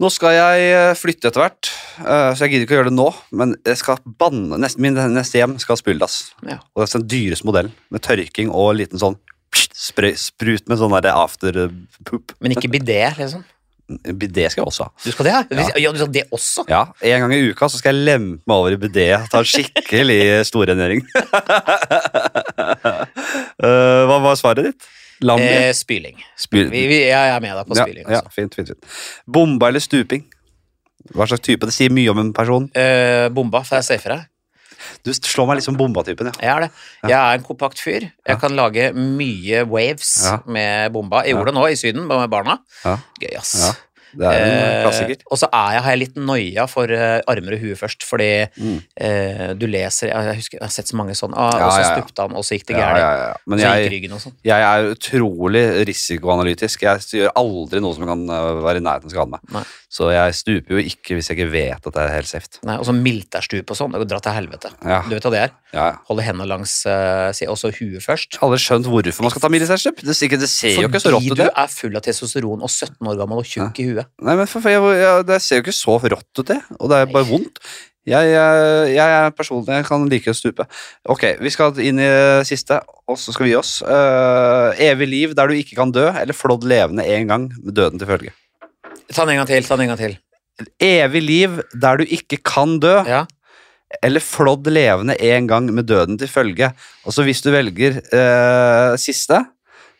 Nå skal jeg eh, flytte etter hvert, uh, så jeg gidder ikke å gjøre det nå. Men jeg skal banne, neste, min neste hjem skal ha spyledass. Ja. Og det er den dyreste modellen, med tørking og liten sånn sprøy, sprut med sånn afterpoop. after poop. Men ikke bidé, liksom. Bidé skal jeg også ha. Du skal det, ja? Ja, du skal det også? Ja, En gang i uka så skal jeg lempe meg over i bidé. Ta en skikkelig storrengjøring. uh, hva var svaret ditt? Eh, spyling. Spyl- Vi, vi, jeg er med deg på ja, spyling. ja, Altså. fint, fint, fint. Bomba eller stuping? Hva slags type? Det sier mye om en person. Eh, bomba, for jeg er safere. Du slår meg litt som bomba-typen, ja. Jeg er det. Jeg er en kompakt fyr. Jeg kan lage mye waves med bomba. Jeg gjorde det nå i Syden med barna. Ja. Gøy, ass. Det er en Eh, og så jeg, har jeg litt noia for eh, armer og hue først, fordi Mm. eh, du leser Jeg, jeg husker jeg har sett så mange sånn ah, Ja, Og så ja, stupte han, og så gikk det gærent. ja, ja. Men jeg, sånn. jeg er utrolig risikoanalytisk. Jeg gjør aldri noe som kan øh, være i nærheten av å skade meg. Nei. Så jeg stuper jo ikke hvis jeg ikke vet at det er helt safe. Nei, og så miltærstup og sånn. Det går dra til helvete. Du vet hva det er? Holde hendene langs uh, Og så huet først. Aldri skjønt hvorfor man skal ta militærstup. Det, det ser jo ikke så rått Fordi ut. du det. er full av testosteron og 17 år gammel og tjukk i huet. Nei, men for, jeg, jeg, Det ser jo ikke så rått ut, det. Og det er bare vondt. Jeg, jeg, er personlig Jeg kan like å stupe. Ok, vi skal inn i siste, og så skal vi gi oss. Uh, evig liv der du ikke kan dø, eller flådd levende en gang med døden til følge. Ta den en gang til. ta den en gang til. Evig liv der du ikke kan dø, Ja. eller flådd levende en gang med døden til følge. Og så hvis du velger uh, siste,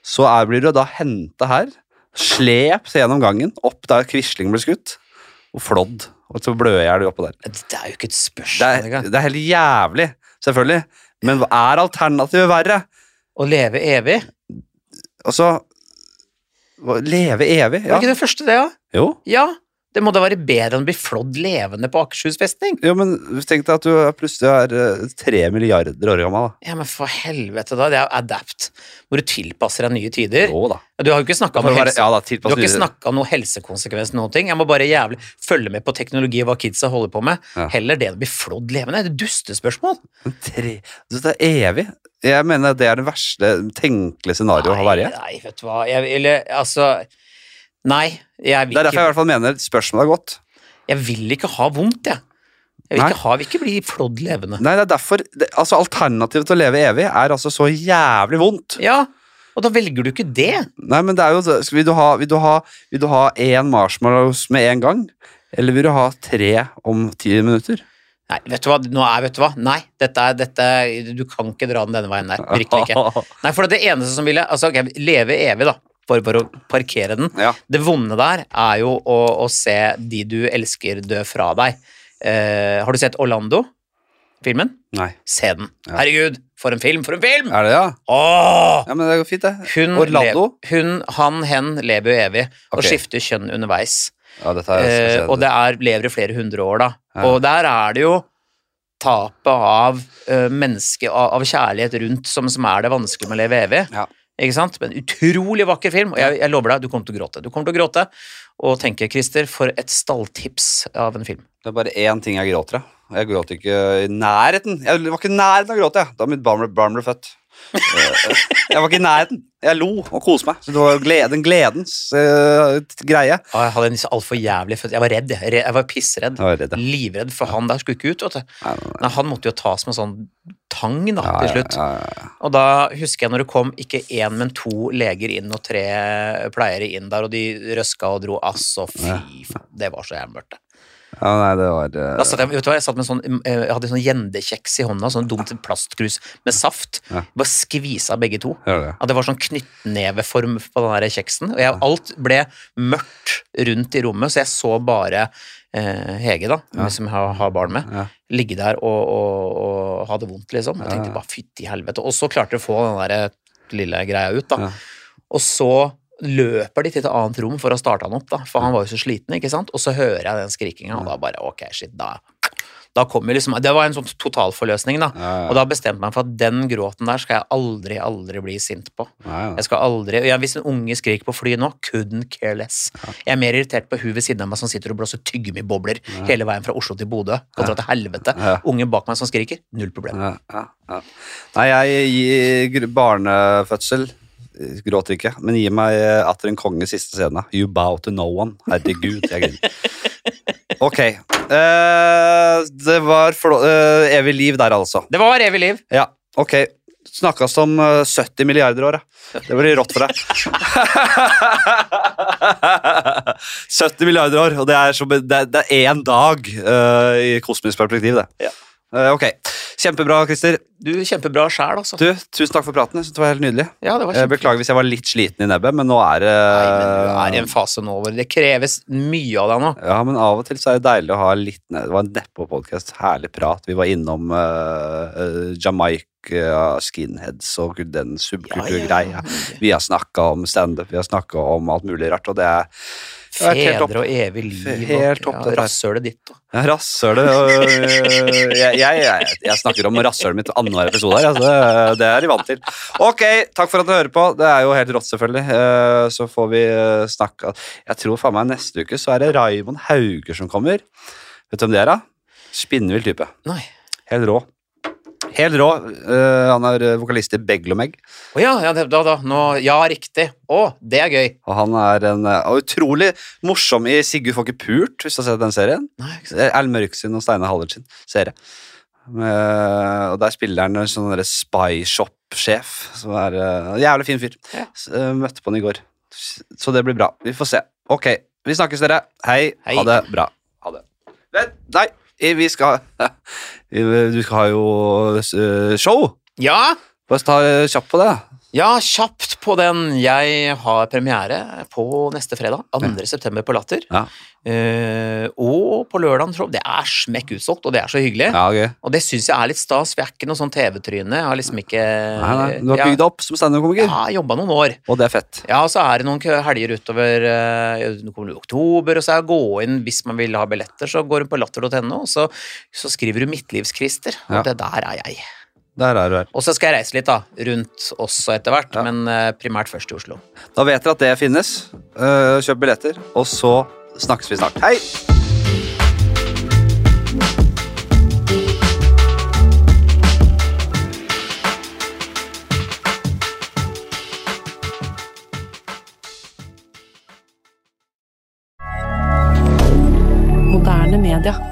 så er, blir du da henta her, slept gjennom gangen, opp der Quisling ble skutt, og flådd. Og så bløder jeg oppå der. Det er jo ikke et Det spørsmål er, det er helt jævlig, selvfølgelig. Men hva er alternativet verre? Å leve evig? Altså Leve evig? Var ikke det første, det, ja? Jo. Ja. Det må da være bedre enn å bli flådd levende på Akershus festning. Jo, men tenk deg at du er plutselig er eh, tre milliarder år gammel. da. Ja, men for helvete, da. Det er jo adapt. Hvor du tilpasser deg nye tider. Jo da. Du har jo ikke snakka om helse... ja, da, Du har ikke snakka om noe helsekonsekvens, noen ting. Jeg må bare jævlig følge med på teknologi og hva kidsa holder på med. Ja. Heller det enn å bli flådd levende. Det er dustespørsmål. Men tre Det er evig. Jeg mener det er det verste tenkelige scenarioet å være i. Nei, vet du hva. Jeg, eller, altså Nei, jeg vil, Det er derfor jeg i hvert fall mener spørsmålet er godt. jeg vil ikke ha vondt, jeg. Jeg vil ikke, ha, vil ikke bli flådd levende. Nei, det er derfor det, Altså, alternativet til å leve evig er altså så jævlig vondt. Ja, og da velger du ikke det. Nei, men det er jo Vil du ha Vil du ha Vil du ha én marshmallows med en gang? Eller vil du ha tre om ti minutter? Nei, vet du hva, nå er, vet du hva? Nei, dette er, dette er, du kan ikke dra den denne veien der. Virkelig ikke. Nei, for det eneste som ville Altså, ok, leve evig, da, for, for å parkere den. Ja. Det vonde der er jo å, å se de du elsker dø fra deg. Eh, har du sett Orlando? Filmen? Nei. Se den. Ja. Herregud, for en film! For en film! Er det, ja? Åh! Ja, men det går fint, det. Hun, Orlando? hun, han, hen lever jo evig, og skifter kjønn underveis. Ja, dette er, Eh, og det. det er, lever i flere hundre år, da. Ja. Og der er det jo tapet av uh, menneske, av, av kjærlighet rundt, som, som er det vanskelige med å leve evig. Ja. Ikke sant? Men utrolig vakker film, og jeg, jeg lover deg, du kommer til å gråte. Du kommer til å gråte og tenke, Christer, for et stalltips av en film. Det er bare én ting jeg gråter av. Jeg gråter ikke i nærheten. Jeg var ikke i nærheten av å gråte, da mitt barn ble født. Eh, Jeg var ikke i nærheten. Jeg lo og koste meg. Så det var glede, en gledens uh, greie. Og jeg hadde en altfor jævlig følelse. Jeg var redd. Jeg, var pissredd. Jeg var redd, ja. Livredd, for han der skulle ikke ut, vet du. Nei, nei, nei. Nei, han måtte jo tas med sånn tang da, Ja, til slutt. ja, ja, ja. Og da husker jeg når det kom ikke én, men to leger inn og tre pleiere inn der, og de røska og dro. Altså, fy faen. Det var så jævlig mørkt. det. Ja, nei, det var Uh... Da satt jeg, vet du hva, jeg satt med sånn, eh, jeg hadde sånn gjendekjeks i hånda, sånn dumt plastkrus med saft. Ja. Bare skvisa begge to. Ja, det. At det var sånn knyttneveform på den der kjeksen. Og jeg, alt ble mørkt rundt i rommet, så jeg så bare eh, Hege, da, Ja. som jeg har, har barn med, Ja. ligge der og, og, og ha det vondt, liksom. Jeg tenkte ja. bare fytti helvete. Og så klarte jeg å få den der lille greia ut, da. Ja. Og så løper de til et annet rom for å starte han opp, da, for han var jo så sliten, ikke sant. Og så hører jeg den skrikinga, og da bare ok, shit, da da kom jo liksom, Det var en sånn totalforløsning, da. Ja, ja. Og da bestemte jeg meg for at den gråten der skal jeg aldri, aldri bli sint på. Ja. Jeg skal aldri, ja, Hvis en unge skriker på fly nå, couldn't care less. Jeg er mer irritert på hun ved siden av meg som sitter og blåser tyggemibobler hele veien fra Oslo til Bodø. Kontra til helvete. Unge bak meg som skriker, null problem. Nei, jeg gir barnefødsel Gråter ikke, men gi meg eh, atter en konge siste scene. You bow to no one. Herregud, jeg griner. Ok. Uh, det var eh, evig liv der, altså. Det var evig liv. Ja, ok. Snakkes om eh, 70 milliarder år, ja. Det blir rått for deg. 70 milliarder år, og det er, som, det det er én dag i kosmisk perspektiv, det. Ja. Eh, ok. Kjempebra, Christer. Du, kjempebra sjæl, altså. Du, tusen takk for praten. Jeg synes det var helt nydelig. Ja, det var kjempe... beklager hvis jeg var litt sliten i nebbet, men nå er det Nei, men du er i en fase nå hvor det kreves mye av deg nå. Ja, men av og til så er det deilig å ha litt Det var en nedpå-podkast. Herlig prat. Vi var innom uh, Jamaica, skinheads og den subkulturgreia. Vi har snakka om standup, vi har snakka om alt mulig rart, og det er Fedre og evig liv Helt og ja, rasshølet ditt. Og. Ja, Rasshølet jeg, jeg, jeg, jeg snakker om rasshølet mitt annenhver episode her. Altså, det- det er de vant til. Ok, takk for at du hører på. Det er jo helt rått, selvfølgelig. Eh, Så får vi eh, snakke Jeg tror faen meg neste uke så er det Raymond Hauger som kommer. Vet du hvem det er, da? Spinnvill type. Nei. Helt rå. Helt rå. Uh, han er eh, vokalist i Beglomeg. Å ja, ja, da, da. Nå, ja, riktig. Å, det er gøy. Og han er en uh, utrolig morsom i Sigurd får ikke pult, hvis du har sett den serien. Nei, ikke sant. Erlend Mørk sin og Steinar Hallert sin serie. Uh, og der spiller han en sånn Spy Shop-sjef. Som er uh, Jævlig fin fyr. Ja. Møtte på han i går. Så det blir bra. Vi får se. Ok, vi snakkes, dere. Hei. Hei. Ha det bra. Ha det. Vent, nei, vi skal Du skal ha jo eh, show. Ja, Bare ta kjapt på det. Ja, kjapt på den. Jeg har premiere på neste fredag, 2. september på Latter. Ja, Uh, og på lørdag, tror jeg. Det er smekk utsolgt, og det er så hyggelig. ja okay. Og det syns jeg er litt stas, for jeg er ikke noe sånn TV-tryne. Jeg har liksom ikke Nei, nei, du har bygd deg opp som standup-komiker, Ja, jobba noen år. og det er fett. Ja, og så er det noen helger utover eh, Det kommer i oktober, og så er det å gå inn hvis man vil ha billetter, så går hun på latter.no, og så, så skriver du 'Midtlivskrister', og Ja. det der er jeg. Der er du her. Og så skal jeg reise litt, da, rundt også etter hvert, Ja. men eh, primært først i Oslo. Da vet dere at det finnes. Eh, Kjøp billetter, og så snakkes vi snart. Hei! Moderne media.